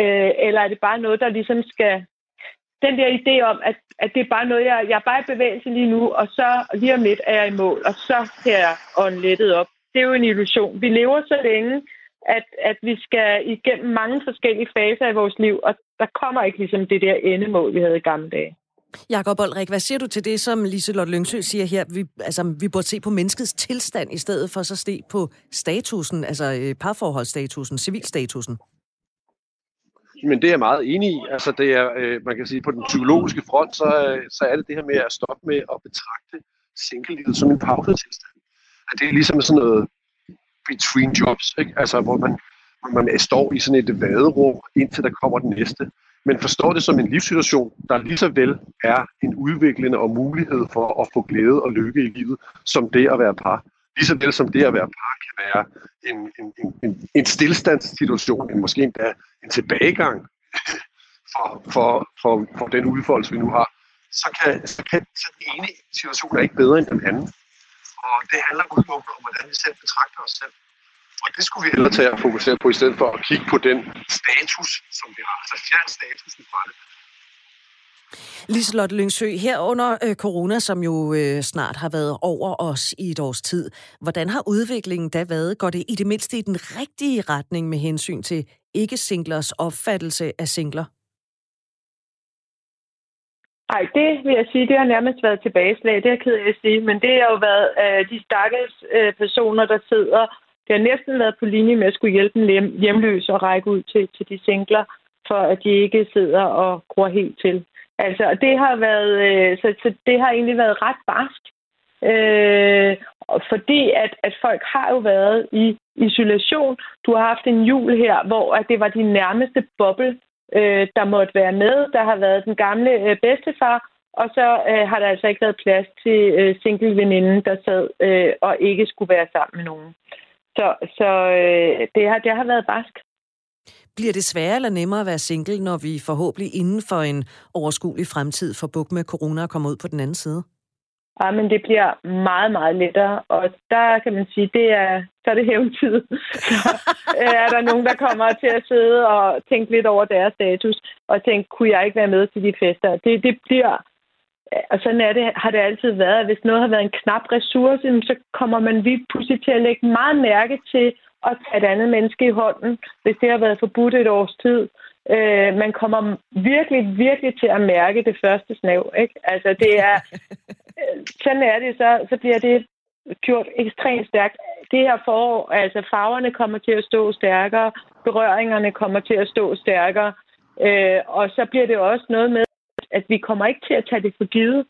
S3: øh, eller er det bare noget, der ligesom skal... Den der idé om, at, at det er bare noget, jeg, jeg er bare i bevægelse lige nu, og så lige om lidt er jeg i mål, og så kan jeg ånde lettet op. Det er jo en illusion. Vi lever så længe, at, at vi skal igennem mange forskellige faser i vores liv, og der kommer ikke ligesom det der endemål, vi havde i gamle dage.
S1: Jakob Olrik, hvad siger du til det, som Liselotte Lyngsø siger her? Vi, altså, vi burde se på menneskets tilstand i stedet for så se på statusen, altså øh, parforholdsstatusen, civilstatusen.
S2: Men det er jeg meget enig i. Altså, det er, øh, man kan sige, på den psykologiske front, så, øh, så er det det her med at stoppe med at betragte single som en pausetilstand. At det er ligesom sådan noget between jobs, ikke? Altså, hvor man, hvor man står i sådan et vaderum, indtil der kommer den næste men forstår det som en livssituation, der lige så vel er en udviklende og mulighed for at få glæde og lykke i livet, som det at være par. Lige så vel som det at være par kan være en, en, en, en stillstandssituation, en måske endda en tilbagegang (laughs) for, for, for, for den udfoldelse, vi nu har, så kan, så kan så den ene situation er ikke bedre end den anden. Og det handler udelukkende om, hvordan vi selv betragter os selv. Og det skulle vi hellere tage at fokusere på, i stedet for at kigge på den status, som vi har. Altså fjern statusen fra det.
S1: Liselotte Lyngsø, her under øh, corona, som jo øh, snart har været over os i et års tid, hvordan har udviklingen da været? Går det i det mindste i den rigtige retning med hensyn til ikke-singlers opfattelse af singler?
S3: Nej, det vil jeg sige, det har nærmest været tilbageslag. Det er jeg ked af at sige, men det har jo været øh, de stakkels øh, personer, der sidder det har næsten været på linje med at skulle hjælpe en hjemløs og række ud til, til de singler, for at de ikke sidder og gror helt til. Altså, det har været, øh, så, så det har egentlig været ret barsk. Øh, fordi at, at folk har jo været i isolation. Du har haft en jul her, hvor at det var din nærmeste boble, øh, der måtte være med. Der har været den gamle øh, bedstefar, og så øh, har der altså ikke været plads til øh, singleveninden, der sad øh, og ikke skulle være sammen med nogen. Så, så øh, det, har, det har været barsk.
S1: Bliver det sværere eller nemmere at være single, når vi forhåbentlig inden for en overskuelig fremtid får buk med corona og kommer ud på den anden side?
S3: Ah, men det bliver meget, meget lettere, og der kan man sige, det er, så er det hævntid. (laughs) så øh, er der nogen, der kommer til at sidde og tænke lidt over deres status, og tænke, kunne jeg ikke være med til de fester? Det, det bliver øh, og sådan er det, har det altid været, at hvis noget har været en knap ressource, så kommer man vi pludselig til at lægge meget mærke til at tage et andet menneske i hånden, hvis det har været forbudt et års tid. Øh, man kommer virkelig, virkelig til at mærke det første snav. Ikke? Altså, det er, (laughs) sådan er det, så, så bliver det gjort ekstremt stærkt. Det her forår, altså farverne kommer til at stå stærkere, berøringerne kommer til at stå stærkere, øh, og så bliver det også noget med, at vi kommer ikke til at tage det for givet.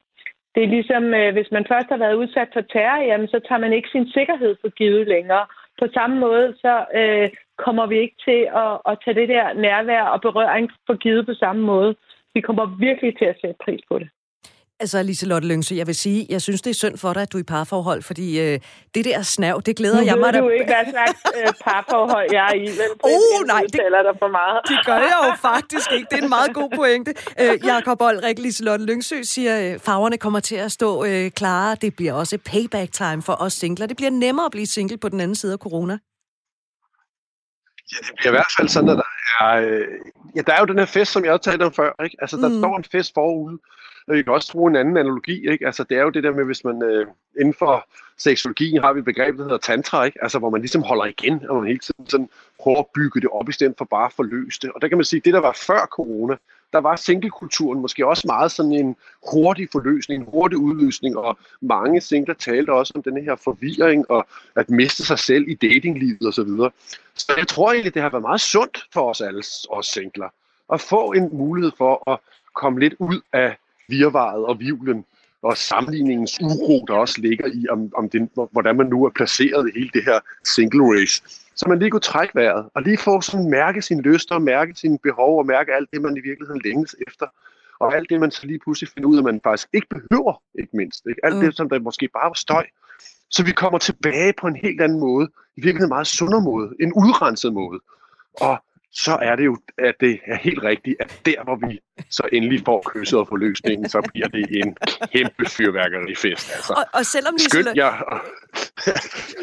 S3: Det er ligesom, øh, hvis man først har været udsat for terror, jamen, så tager man ikke sin sikkerhed for givet længere. På samme måde, så øh, kommer vi ikke til at, at tage det der nærvær og berøring for givet på samme måde. Vi kommer virkelig til at sætte pris på det.
S1: Altså, Liselotte Lyngsø, jeg vil sige, jeg synes, det er synd for dig, at du er i parforhold, fordi øh, det der snav, det glæder
S3: nu
S1: jeg mig
S3: da... Du ikke, hvad slags øh, parforhold jeg er i, vel? (laughs) Oh,
S1: nej, det,
S3: dig for meget.
S1: det gør jeg jo faktisk ikke. Det er en meget god pointe. Øh, Jakob Olrik, Liselotte Lyngsø siger, øh, farverne kommer til at stå øh, klare. Det bliver også payback time for os singler. Det bliver nemmere at blive single på den anden side af corona.
S2: Ja, det bliver i hvert fald sådan, at der er, øh, ja, der er jo den her fest, som jeg også talte om før. Ikke? Altså, der mm. står en fest forude. Og vi kan også bruge en anden analogi. Ikke? Altså, det er jo det der med, hvis man øh, inden for seksologien har vi et begreb, der hedder tantra, ikke? Altså, hvor man ligesom holder igen, og man hele tiden sådan prøver at bygge det op, i stedet for bare at forløse det. Og der kan man sige, at det, der var før corona, der var singlekulturen måske også meget sådan en hurtig forløsning, en hurtig udløsning, og mange singler talte også om den her forvirring og at miste sig selv i datinglivet osv. Så, så jeg tror egentlig, det har været meget sundt for os alle, os singler, at få en mulighed for at komme lidt ud af virvaret og vivlen og sammenligningens uro, der også ligger i, om, om den, hvordan man nu er placeret i hele det her single race. Så man lige kunne trække vejret, og lige få sådan mærke sine lyster, mærke sine behov, og mærke alt det, man i virkeligheden længes efter. Og alt det, man så lige pludselig finder ud af, at man faktisk ikke behøver, ikke mindst. Ikke? Alt mm. det, som der måske bare var støj. Så vi kommer tilbage på en helt anden måde. I virkeligheden en meget sundere måde. En udrenset måde. Og så er det jo, at det er helt rigtigt, at der, hvor vi så endelig får kysset og forløsningen, så bliver det en kæmpe fyrværkerifest. Altså.
S1: Og, og selvom Lise, (laughs) ja.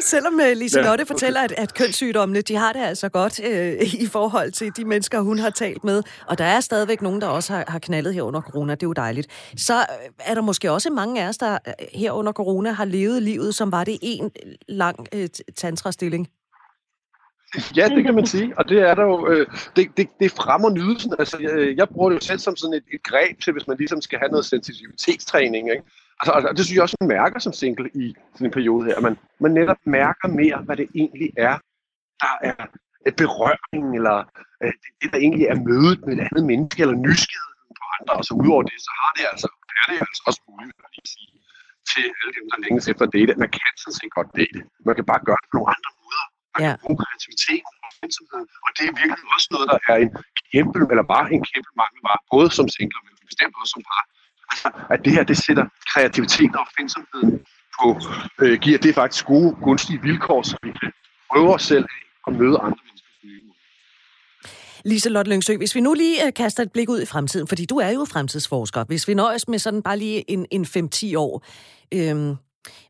S1: selvom uh, Lise Lotte ja. fortæller, at, at kønssygdommene, de har det altså godt uh, i forhold til de mennesker, hun har talt med, og der er stadigvæk nogen, der også har, har knaldet her under corona, det er jo dejligt, så uh, er der måske også mange af os, der uh, her under corona har levet livet, som var det en lang uh, tantrastilling. (laughs)
S2: Ja, det kan man sige, og det er der jo, øh, det, det, det fremmer nydelsen. Altså, jeg, øh, jeg bruger det jo selv som sådan et, et greb til, hvis man ligesom skal have noget sensitivitetstræning, ikke? Altså, og det synes jeg også, man mærker som single i sådan en periode her. Man, man netop mærker mere, hvad det egentlig er, der er et berøring, eller øh, det, det, der egentlig er mødet med et andet menneske, eller nysgerrighed på andre. Og så udover det, så har det altså, er det altså også muligt at lige sige til alle dem, der længes efter date, at man kan sådan set godt date. Man kan bare gøre det på nogle andre ja. bruge kreativitet og opfindsomhed. Og det er virkelig også noget, der er en kæmpe, eller bare en kæmpe mangelvare, både som single, men bestemt også som par. Altså, at det her, det sætter kreativitet og opfindsomheden på, øh, giver det faktisk gode, gunstige vilkår, så vi kan prøve os selv og møde andre mennesker
S1: Lise Lotte Lyngsø, hvis vi nu lige uh, kaster et blik ud i fremtiden, fordi du er jo fremtidsforsker. Hvis vi nøjes med sådan bare lige en, en 5-10 år, øhm,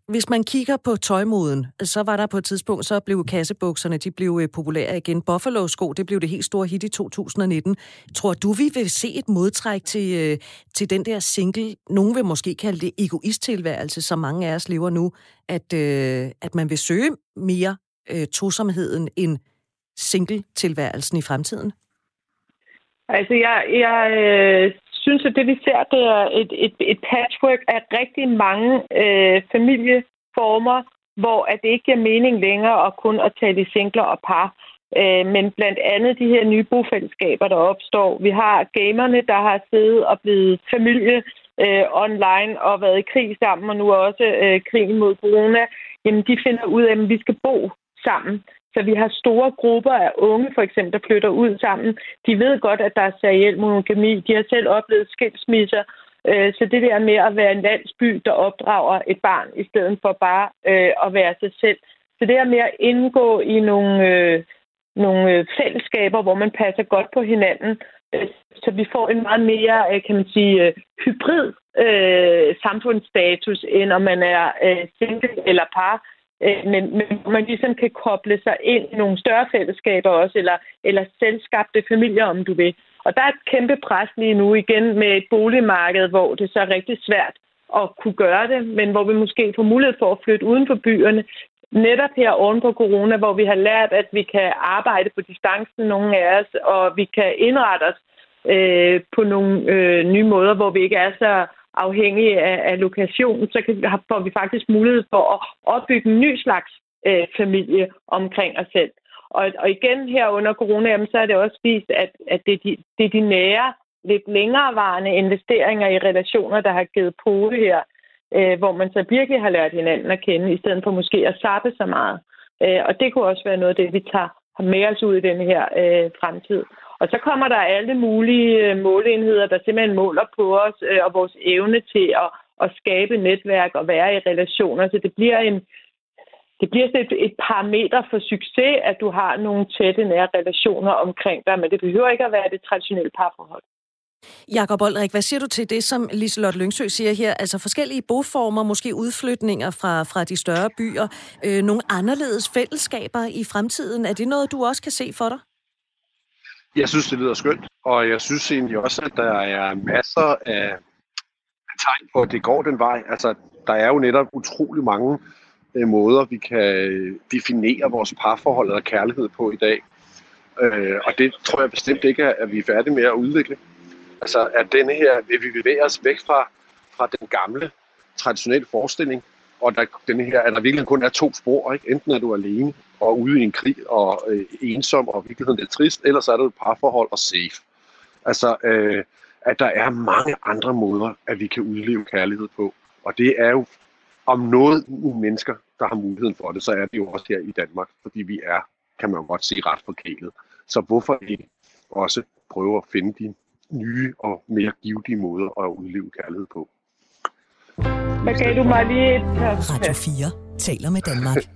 S1: hvis man kigger på tøjmoden, så var der på et tidspunkt, så blev kassebukserne, de blev øh, populære igen. Buffalo-sko, det blev det helt store hit i 2019. Tror du, vi vil se et modtræk til, øh, til den der single, nogen vil måske kalde det egoisttilværelse, som mange af os lever nu, at, øh, at man vil søge mere øh, tosomheden end single-tilværelsen i fremtiden?
S3: Altså, jeg, jeg øh, synes, at det vi ser, det er et, et, et patchwork af rigtig mange øh, familieformer, hvor at det ikke giver mening længere at kun at tale i singler og par. Øh, men blandt andet de her nye bofællesskaber, der opstår. Vi har gamerne, der har siddet og blevet familie øh, online og været i krig sammen, og nu også øh, krigen mod corona. Jamen, de finder ud af, at vi skal bo sammen. Så vi har store grupper af unge, for eksempel, der flytter ud sammen. De ved godt, at der er seriel monogami. De har selv oplevet skilsmisser. Øh, så det der med at være en landsby, der opdrager et barn, i stedet for bare øh, at være sig selv. Så det er med at indgå i nogle, øh, nogle fællesskaber, hvor man passer godt på hinanden, så vi får en meget mere, kan man sige, hybrid øh, samfundsstatus, end om man er øh, single eller par. Øh, men, men man ligesom kan koble sig ind i nogle større fællesskaber også, eller, eller selvskabte familier, om du vil. Og der er et kæmpe pres lige nu igen med et boligmarked, hvor det så er rigtig svært at kunne gøre det, men hvor vi måske får mulighed for at flytte uden for byerne. Netop her oven på corona, hvor vi har lært, at vi kan arbejde på distancen, nogle af os, og vi kan indrette os øh, på nogle øh, nye måder, hvor vi ikke er så afhængig af, af lokationen, så kan, får vi faktisk mulighed for at opbygge en ny slags øh, familie omkring os selv. Og, og igen her under corona, jamen, så er det også vist, at, at det, er de, det er de nære, lidt længerevarende investeringer i relationer, der har givet på her, øh, hvor man så virkelig har lært hinanden at kende, i stedet for måske at sappe så meget. Øh, og det kunne også være noget af det, vi tager med os ud i den her øh, fremtid. Og så kommer der alle mulige øh, måleenheder, der simpelthen måler på os øh, og vores evne til at, at skabe netværk og være i relationer. Så det bliver en, det bliver et, et parameter for succes, at du har nogle tætte, nære relationer omkring dig, men det behøver ikke at være det traditionelle parforhold.
S1: Jakob Oldrik, hvad siger du til det, som Liselotte Lyngsø siger her? Altså forskellige boformer, måske udflytninger fra, fra de større byer, øh, nogle anderledes fællesskaber i fremtiden. Er det noget, du også kan se for dig?
S2: Jeg synes, det lyder skønt, og jeg synes egentlig også, at der er masser af tegn på, at det går den vej. Altså, der er jo netop utrolig mange øh, måder, vi kan øh, definere vores parforhold eller kærlighed på i dag. Øh, og det tror jeg bestemt ikke, at vi er færdige med at udvikle. Altså, at denne her, vil vi bevæge os væk fra, fra den gamle, traditionelle forestilling, og der, den her, at der virkelig kun er to spor. Ikke? Enten er du alene og ude i en krig og øh, ensom og virkeligheden er trist, eller så er du et parforhold og safe. Altså, øh, at der er mange andre måder, at vi kan udleve kærlighed på. Og det er jo om noget nogle mennesker, der har muligheden for det, så er det jo også her i Danmark, fordi vi er, kan man jo godt sige, ret forkælet. Så hvorfor ikke også prøve at finde de nye og mere givetige måder at udleve kærlighed på?
S3: Hvad gav du mig lige et...
S4: Radio 4 taler med Danmark. (laughs)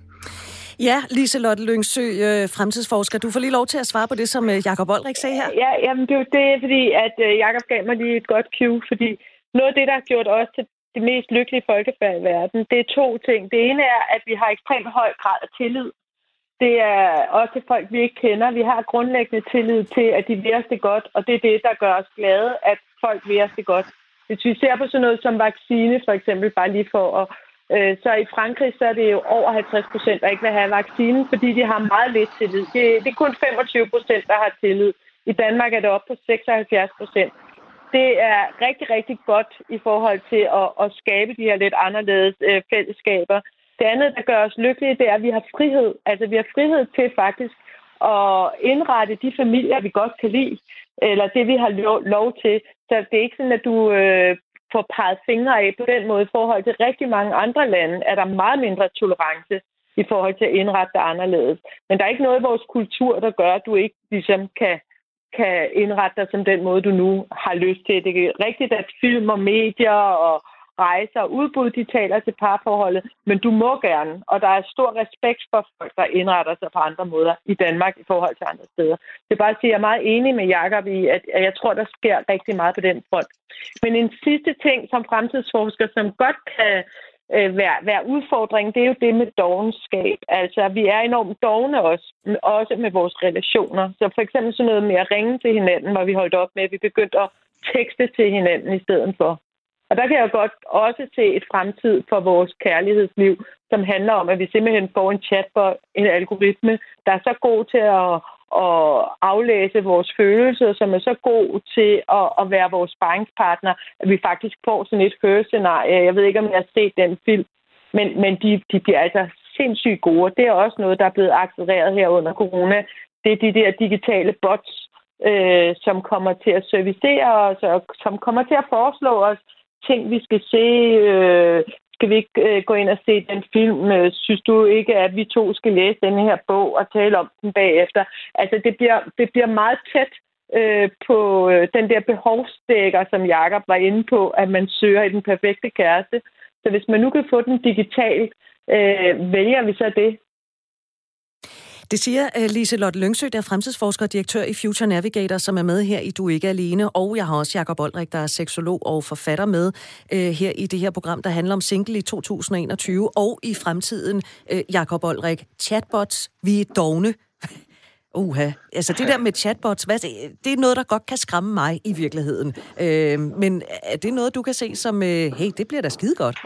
S1: Ja, Liselotte Lyngsø, øh, fremtidsforsker. Du får lige lov til at svare på det, som øh, Jakob Olrik sagde her.
S3: Ja, jamen det er jo det, fordi at øh, Jakob gav mig lige et godt cue, fordi noget af det, der har gjort os til det mest lykkelige folkefærd i verden, det er to ting. Det ene er, at vi har ekstremt høj grad af tillid. Det er også til folk, vi ikke kender. Vi har grundlæggende tillid til, at de vil os det godt, og det er det, der gør os glade, at folk vil os det godt. Hvis vi ser på sådan noget som vaccine, for eksempel, bare lige for at Øh, så i Frankrig så er det jo over 50 procent, der ikke vil have vaccinen, fordi de har meget lidt tillid. Det, det er kun 25 procent, der har tillid. I Danmark er det op på 76 procent. Det er rigtig, rigtig godt i forhold til at, at skabe de her lidt anderledes øh, fællesskaber. Det andet, der gør os lykkelige, det er, at vi har frihed. Altså, vi har frihed til faktisk at indrette de familier, vi godt kan lide, eller det, vi har lov, lov til. Så det er ikke sådan, at du øh, får peget fingre af på den måde i forhold til rigtig mange andre lande, er der meget mindre tolerance i forhold til at indrette dig anderledes. Men der er ikke noget i vores kultur, der gør, at du ikke ligesom kan, kan indrette dig som den måde, du nu har lyst til. Det er rigtigt, at film og medier og rejser og udbud, de taler til parforholdet, men du må gerne, og der er stor respekt for folk, der indretter sig på andre måder i Danmark i forhold til andre steder. Det er bare at sige, at jeg er meget enig med Jacob i, at jeg tror, der sker rigtig meget på den front. Men en sidste ting som fremtidsforsker, som godt kan øh, være, være udfordring, det er jo det med dogenskab. Altså, vi er enormt dogne også, også med vores relationer. Så for eksempel sådan noget med at ringe til hinanden, hvor vi holdt op med, at vi begyndte at tekste til hinanden i stedet for. Og der kan jeg godt også se et fremtid for vores kærlighedsliv, som handler om, at vi simpelthen får en chat for en algoritme, der er så god til at, at aflæse vores følelser, som er så god til at, at være vores sparringspartner, at vi faktisk får sådan et hørescenarie. Jeg ved ikke, om jeg har set den film, men, men de, de bliver altså sindssygt gode. Det er også noget, der er blevet accelereret her under corona. Det er de der digitale bots, øh, som kommer til at servicere os, og som kommer til at foreslå os ting, vi skal se. Øh, skal vi ikke øh, gå ind og se den film? Øh, synes du ikke, at vi to skal læse den her bog og tale om den bagefter? Altså, det bliver, det bliver meget tæt øh, på øh, den der behovsdækker, som Jakob var inde på, at man søger i den perfekte kæreste. Så hvis man nu kan få den digitalt, øh, vælger vi så det.
S1: Det siger øh, uh, Lise Lyngsø, der er fremtidsforsker og direktør i Future Navigator, som er med her i Du Ikke Alene. Og jeg har også Jakob Oldrik, der er seksolog og forfatter med uh, her i det her program, der handler om single i 2021 og i fremtiden. Uh, Jakob Oldrik, chatbots, vi er dogne. (laughs) Uha, altså det der med chatbots, hvad, det er noget, der godt kan skræmme mig i virkeligheden. Øh, men er det noget, du kan se som, øh, hey, det bliver da skide godt?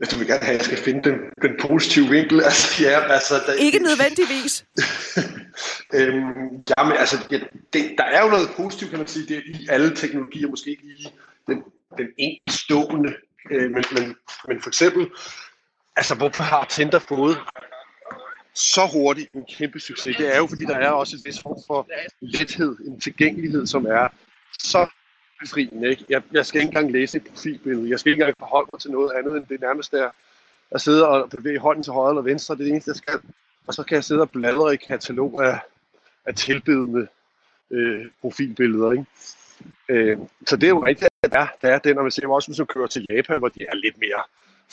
S2: Jeg vil gerne have, at jeg skal finde den, den positive vinkel. (laughs) Altså, ja, altså,
S1: der, Ikke nødvendigvis. (laughs)
S2: øhm, jamen, altså, ja, det, der er jo noget positivt, kan man sige, det er i alle teknologier, måske ikke lige den, den enestående, øh, men, men, men for eksempel, altså, hvorfor har Tinder fået så hurtigt en kæmpe succes? Det er jo, fordi der er også et vis form for lethed, en tilgængelighed, som er så befriende. Ikke? Jeg, jeg skal ikke engang læse et profilbillede. Jeg skal ikke engang forholde mig til noget andet, end det nærmeste er at sidde og bevæge hånden til højre eller venstre. Det er det eneste, jeg skal. Og så kan jeg sidde og bladre i katalog af af tilbedende øh, profilbilleder. Ikke? Øh, så det er jo rigtigt, at der, der er den, og man ser også, hvis man kører til Japan, hvor de er lidt mere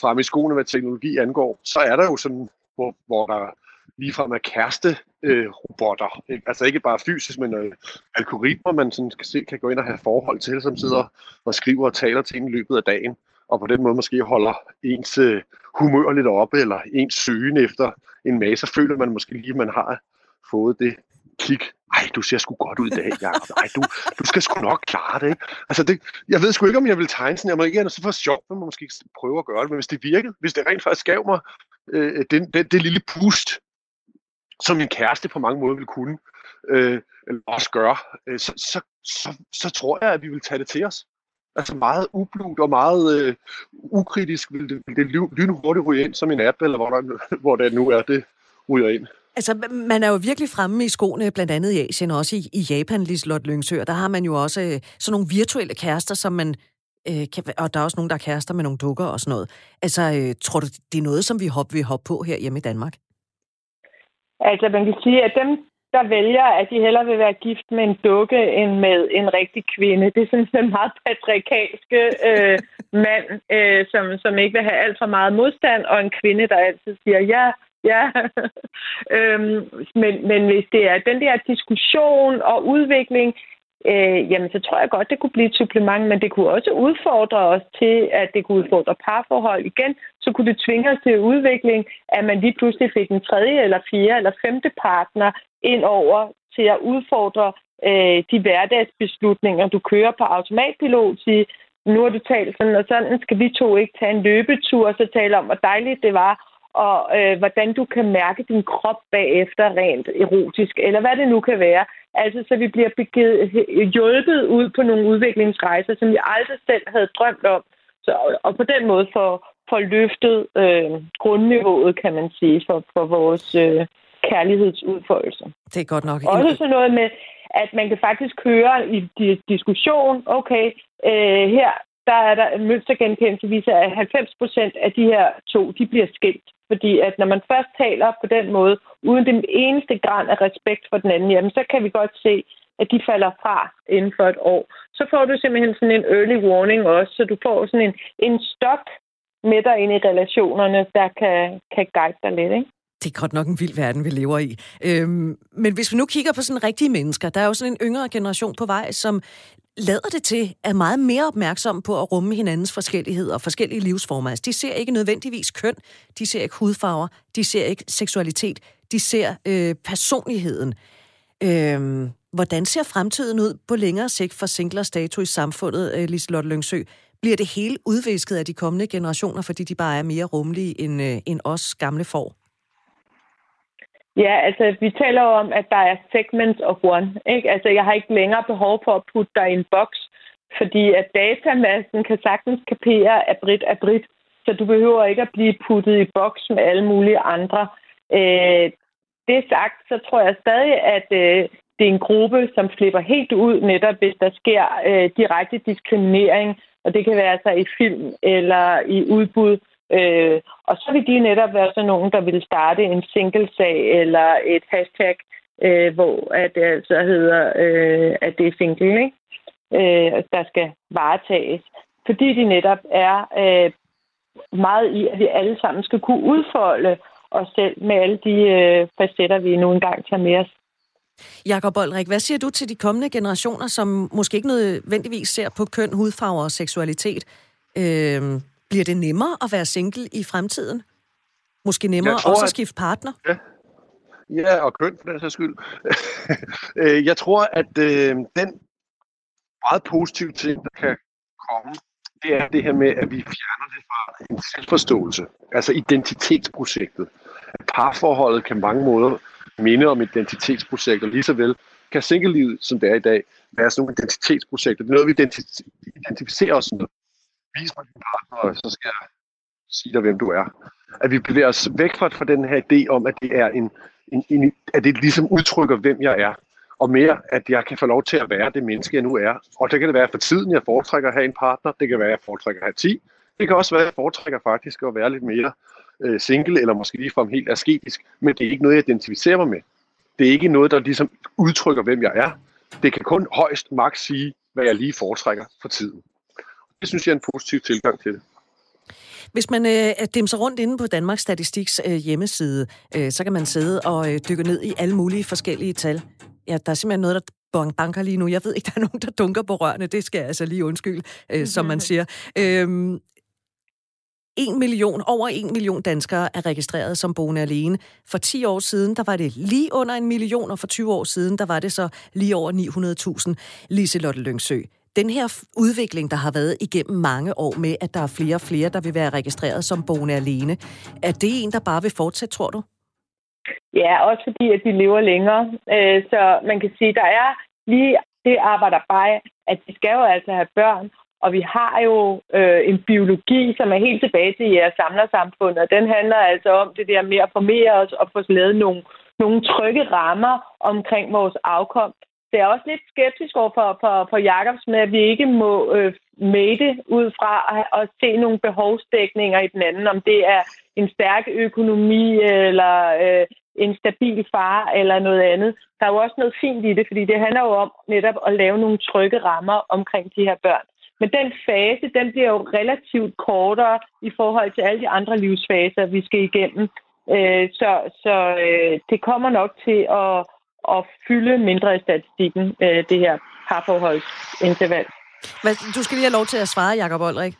S2: fremme i skoene, hvad teknologi angår, så er der jo sådan, hvor, hvor der ligefrem er kæreste øh, robotter. Ikke? Altså ikke bare fysisk, men øh, algoritmer, man sådan kan, se, kan gå ind og have forhold til, som sidder og skriver og taler til en i løbet af dagen, og på den måde måske holder ens øh, humør lidt oppe, eller ens søgen efter en masse, så føler man måske lige, at man har fået det kig. Ej, du ser sgu godt ud i dag, Jacob. Ej, du, du skal sgu nok klare det, ikke? Altså, det, jeg ved sgu ikke, om jeg vil tegne sådan. Jeg må ikke så for sjov, men måske prøve at gøre det. Men hvis det virkede, hvis det rent faktisk gav mig øh, den, den, det lille pust, som min kæreste på mange måder vil kunne, øh, eller også gøre, øh, så, så, så, så tror jeg, at vi vil tage det til os. Altså meget ublut og meget øh, ukritisk vil det, vil det lynhurtigt ryge ind som en app, eller hvor, der, (laughs) hvor det nu er, det ryger ind.
S1: Altså, man er jo virkelig fremme i skoene, blandt andet i Asien, også i, i Japan, Liselotte Lyngsø, der har man jo også øh, sådan nogle virtuelle kærester, som man øh, kan, og der er også nogen, der er kærester med nogle dukker og sådan noget. Altså, øh, tror du, det er noget, som vi hop, vil hoppe på her hjemme i Danmark?
S3: Altså, man kan sige, at dem, der vælger, at de hellere vil være gift med en dukke end med en rigtig kvinde. Det er sådan en meget patriarkalske øh, (laughs) mand, øh, som, som ikke vil have alt for meget modstand, og en kvinde, der altid siger, ja, ja. (laughs) øhm, men, men hvis det er den der diskussion og udvikling, øh, jamen så tror jeg godt, det kunne blive et supplement, men det kunne også udfordre os til, at det kunne udfordre parforhold igen. Så kunne det tvinge os til udvikling, at man lige pludselig fik en tredje eller fjerde eller femte partner ind over til at udfordre øh, de hverdagsbeslutninger, du kører på automatpilot, sige, nu har du talt sådan og sådan, skal vi to ikke tage en løbetur, og så tale om, hvor dejligt det var, og øh, hvordan du kan mærke din krop bagefter rent erotisk, eller hvad det nu kan være. Altså, så vi bliver begivet, hjulpet ud på nogle udviklingsrejser, som vi aldrig selv havde drømt om. Så, og på den måde får, får løftet øh, grundniveauet, kan man sige, for, for vores øh, kærlighedsudfoldelse.
S1: Det er godt nok.
S3: Også sådan noget med, at man kan faktisk høre i diskussion, okay, øh, her der er der en mønstergenkendelse, viser, at 90 procent af de her to, de bliver skilt. Fordi at når man først taler på den måde, uden den eneste grad af respekt for den anden, jamen så kan vi godt se, at de falder fra inden for et år. Så får du simpelthen sådan en early warning også, så du får sådan en, en stok med dig ind i relationerne, der kan, kan guide dig lidt, ikke?
S1: Det er godt nok en vild verden, vi lever i. Øhm, men hvis vi nu kigger på sådan rigtige mennesker, der er jo sådan en yngre generation på vej, som lader det til, er meget mere opmærksom på at rumme hinandens forskelligheder og forskellige livsformer. Altså, de ser ikke nødvendigvis køn, de ser ikke hudfarver, de ser ikke seksualitet, de ser øh, personligheden. Øhm, hvordan ser fremtiden ud på længere sigt for singler status i samfundet, øh, Liselotte Lyngsø? Bliver det hele udvisket af de kommende generationer, fordi de bare er mere rummelige end, øh, end os gamle får?
S3: Ja, altså vi taler jo om, at der er segments of one. Ikke? Altså jeg har ikke længere behov for at putte dig i en boks, fordi at datamassen kan sagtens kapere, at Brit er Brit, så du behøver ikke at blive puttet i boks med alle mulige andre. Øh, det sagt, så tror jeg stadig, at øh, det er en gruppe, som flipper helt ud netop, hvis der sker øh, direkte diskriminering, og det kan være altså i film eller i udbud Øh, og så vil de netop være sådan nogen, der vil starte en single-sag eller et hashtag, øh, hvor at det altså hedder, øh, at det er single, ikke? Øh, der skal varetages. Fordi de netop er øh, meget i, at vi alle sammen skal kunne udfolde os selv med alle de øh, facetter, vi nu engang tager med os.
S1: Jakob Olrik, hvad siger du til de kommende generationer, som måske ikke nødvendigvis ser på køn, hudfarve og seksualitet? Øh, bliver det nemmere at være single i fremtiden? Måske nemmere tror, også at skifte partner?
S2: Ja. ja, og køn for den sags skyld. (laughs) Øh, jeg tror, at øh, den meget positive ting, der kan komme, det er det her med, at vi fjerner det fra en selvforståelse, altså identitetsprojektet. At parforholdet kan mange måder minde om identitetsprojekter, lige så vel kan single som det er i dag, være sådan nogle identitetsprojekter. Det er noget, vi identificerer os med vis mig din partner, og så skal jeg sige dig, hvem du er. At vi bevæger os væk fra, fra den her idé om, at det er en, en, en, at det ligesom udtrykker, hvem jeg er. Og mere, at jeg kan få lov til at være det menneske, jeg nu er. Og det kan det være for tiden, jeg foretrækker at have en partner. Det kan være, at jeg foretrækker at have 10. Det kan også være, at jeg foretrækker faktisk at være lidt mere øh, single, eller måske ligefrem helt asketisk. Men det er ikke noget, jeg identificerer mig med. Det er ikke noget, der ligesom udtrykker, hvem jeg er. Det kan kun højst magt sige, hvad jeg lige foretrækker for tiden. Det synes jeg er en positiv tilgang til det.
S1: Hvis man øh, dimser rundt inde på Danmarks Statistiks øh, hjemmeside, øh, så kan man sidde og øh, dykke ned i alle mulige forskellige tal. Ja, der er simpelthen noget, der banker lige nu. Jeg ved ikke, (laughs) der er nogen, der dunker på rørene. Det skal jeg altså lige undskylde, øh, som man (laughs) siger. Øhm, 1 million, over 1 million danskere er registreret som boende alene. For 10 år siden, der var det lige under en million, og for 20 år siden, der var det så lige over 900.000. Liselotte Lyngsø, den her udvikling, der har været igennem mange år med, at der er flere og flere, der vil være registreret som boende alene, er det en, der bare vil fortsætte, tror du?
S3: Ja, også fordi, at de lever længere. Øh, så man kan sige, der er lige det arbejder bare, at de skal jo altså have børn, og vi har jo øh, en biologi, som er helt tilbage til jeres samlersamfund, og den handler altså om det der med at formere os og få lavet nogle, nogle trygge rammer omkring vores afkom. Det er også lidt skeptisk over for, for, for Jacobs med, at vi ikke må øh, mate ud fra at, at se nogle behovsdækninger i den anden, om det er en stærk økonomi øh, eller øh, en stabil far eller noget andet. Der er jo også noget fint i det, fordi det handler jo om netop at lave nogle trygge rammer omkring de her børn. Men den fase, den bliver jo relativt kortere i forhold til alle de andre livsfaser, vi skal igennem. Øh, så så øh, det kommer nok til at at fylde mindre i statistikken, øh, det her parforholdsinterval.
S1: Du skal lige have lov til at svare, Jacob Olrik.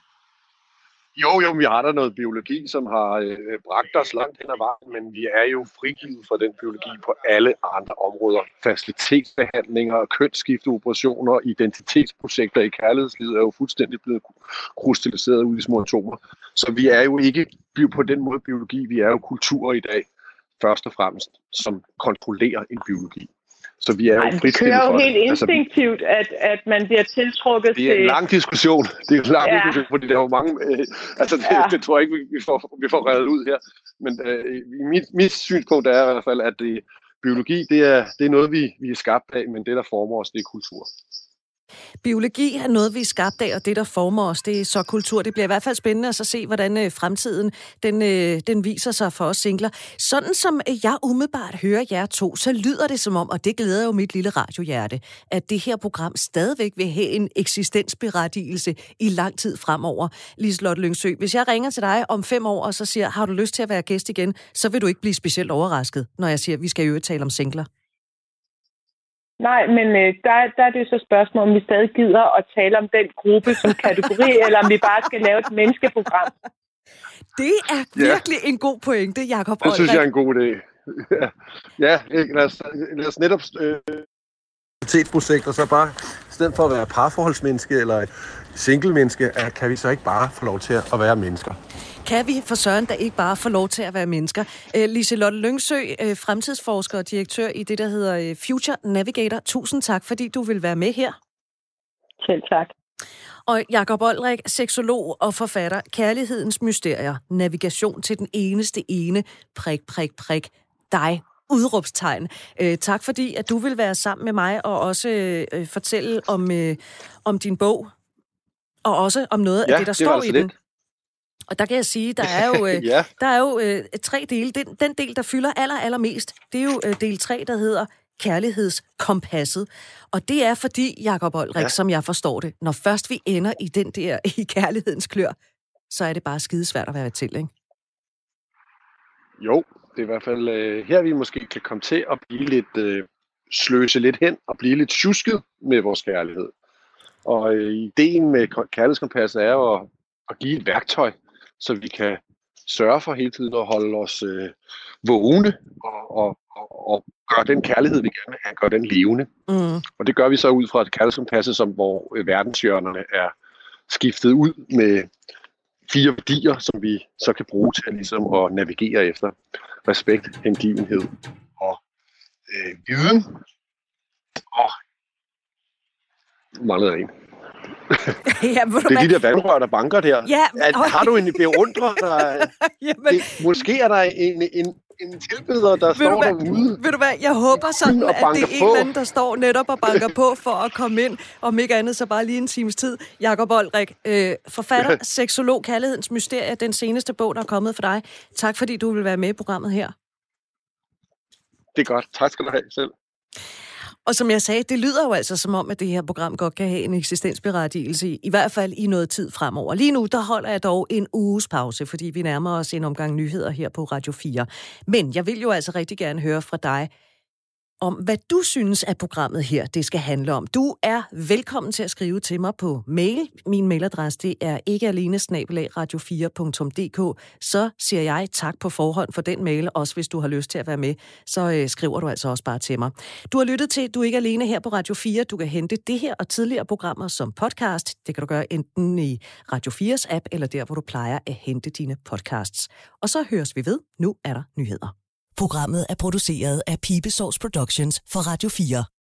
S2: Jo, jo, vi har der noget biologi, som har øh, bragt os langt hen ad vejen, men vi er jo frigivet fra den biologi på alle andre områder. Facilitetsbehandlinger, kønsskifteoperationer, identitetsprojekter i kærlighedslivet er jo fuldstændig blevet krystalliseret ud i små atomer. Så vi er jo ikke på den måde biologi, vi er jo kultur i dag først og fremmest, som kontrollerer en biologi. Så vi er jo
S3: frit Det kører jo helt altså, instinktivt, at, at man bliver tiltrukket
S2: til... Det er en lang diskussion. Det er en lang ja. diskussion, fordi der er jo mange... Øh, altså, det, ja. det, tror jeg ikke, vi får, vi får reddet ud her. Men øh, mit, mit synspunkt er i hvert fald, at det, biologi, det er, det er noget, vi, vi er skabt af, men det, der former os, det er kultur.
S1: Biologi er noget, vi er skabt af, og det, der former os, det er så kultur. Det bliver i hvert fald spændende at så se, hvordan øh, fremtiden den, øh, den viser sig for os singler. Sådan som øh, jeg umiddelbart hører jer to, så lyder det som om, og det glæder jo mit lille radiohjerte, at det her program stadigvæk vil have en eksistensberettigelse i lang tid fremover. Liselotte Lyngsø, hvis jeg ringer til dig om fem år, og så siger, har du lyst til at være gæst igen, så vil du ikke blive specielt overrasket, når jeg siger, at vi skal jo tale om singler.
S3: Nej, men øh, der, der er det jo så spørgsmål, om vi stadig gider at tale om den gruppe som (laughs) kategori, eller om vi bare skal lave et menneskeprogram.
S1: Det er virkelig ja. en god pointe, Jacob
S2: Det synes jeg er en god idé. (laughs) ja, ja lad, os, lad os netop øh, projekt, og så bare, i stedet for at være parforholdsmenneske eller single-menneske, kan vi så ikke bare få lov til at være mennesker?
S1: Kan vi for Søren da ikke bare få lov til at være mennesker? Øh, Liselotte Lyngsø, øh, fremtidsforsker og direktør i det, der hedder øh, Future Navigator. Tusind tak, fordi du vil være med her.
S3: Selv tak.
S1: Og Jakob Olrik, seksolog og forfatter, Kærlighedens Mysterier, Navigation til den eneste ene, prik, prik, prik, dig, udråbstegn. Øh, tak fordi, at du vil være sammen med mig og også øh, fortælle om, øh, om din bog, og også om noget ja, af det, der det står altså i den. Og der kan jeg sige, der er jo, (laughs) øh, ja. der er jo øh, tre dele. Den, den del, der fylder aller, allermest, det er jo øh, del 3, der hedder kærlighedskompasset. Og det er fordi, Jakob Olrik, ja. som jeg forstår det, når først vi ender i den der (laughs) i kærlighedens klør, så er det bare skidesvært at være til, ikke?
S2: Jo, det er i hvert fald øh, her, vi måske kan komme til at blive lidt, øh, sløse lidt hen og blive lidt tjusket med vores kærlighed. Og øh, ideen med kærlighedskompasset er jo at, at give et værktøj, så vi kan sørge for hele tiden at holde os øh, vågne og, og, og, og gøre den kærlighed, vi gerne vil have, gøre den levende. Mm. Og det gør vi så ud fra et kærlighedskompasse, som hvor øh, verdenshjørnerne er skiftet ud med fire værdier, som vi så kan bruge til ligesom at navigere efter. Respekt, hengivenhed og øh, viden. Og mangler en. (laughs) ja, det er de der vandrør, der banker der. Ja, At, har du en beundrer? Der, (laughs) det, måske er der en, en, en tilbeder, der ved står hvad, derude.
S1: Ved du hvad, jeg håber sådan, at det er en eller anden, der står netop og banker på for at komme ind. Om ikke andet, så bare lige en times tid. Jakob Olrik, øh, forfatter, seksolog, Kærlighedens Mysterie, den seneste bog, der er kommet for dig. Tak fordi du vil være med i programmet her.
S2: Det er godt. Tak skal du have selv.
S1: Og som jeg sagde, det lyder jo altså som om, at det her program godt kan have en eksistensberettigelse, i hvert fald i noget tid fremover. Lige nu, der holder jeg dog en uges pause, fordi vi nærmer os en omgang nyheder her på Radio 4. Men jeg vil jo altså rigtig gerne høre fra dig, om, hvad du synes, at programmet her det skal handle om. Du er velkommen til at skrive til mig på mail. Min mailadresse det er ikke alene radio4.dk. Så siger jeg tak på forhånd for den mail, også hvis du har lyst til at være med, så øh, skriver du altså også bare til mig. Du har lyttet til Du er ikke alene her på Radio 4. Du kan hente det her og tidligere programmer som podcast. Det kan du gøre enten i Radio 4's app, eller der, hvor du plejer at hente dine podcasts. Og så høres vi ved. Nu er der nyheder.
S4: Programmet er produceret af Pibesource Productions for Radio 4.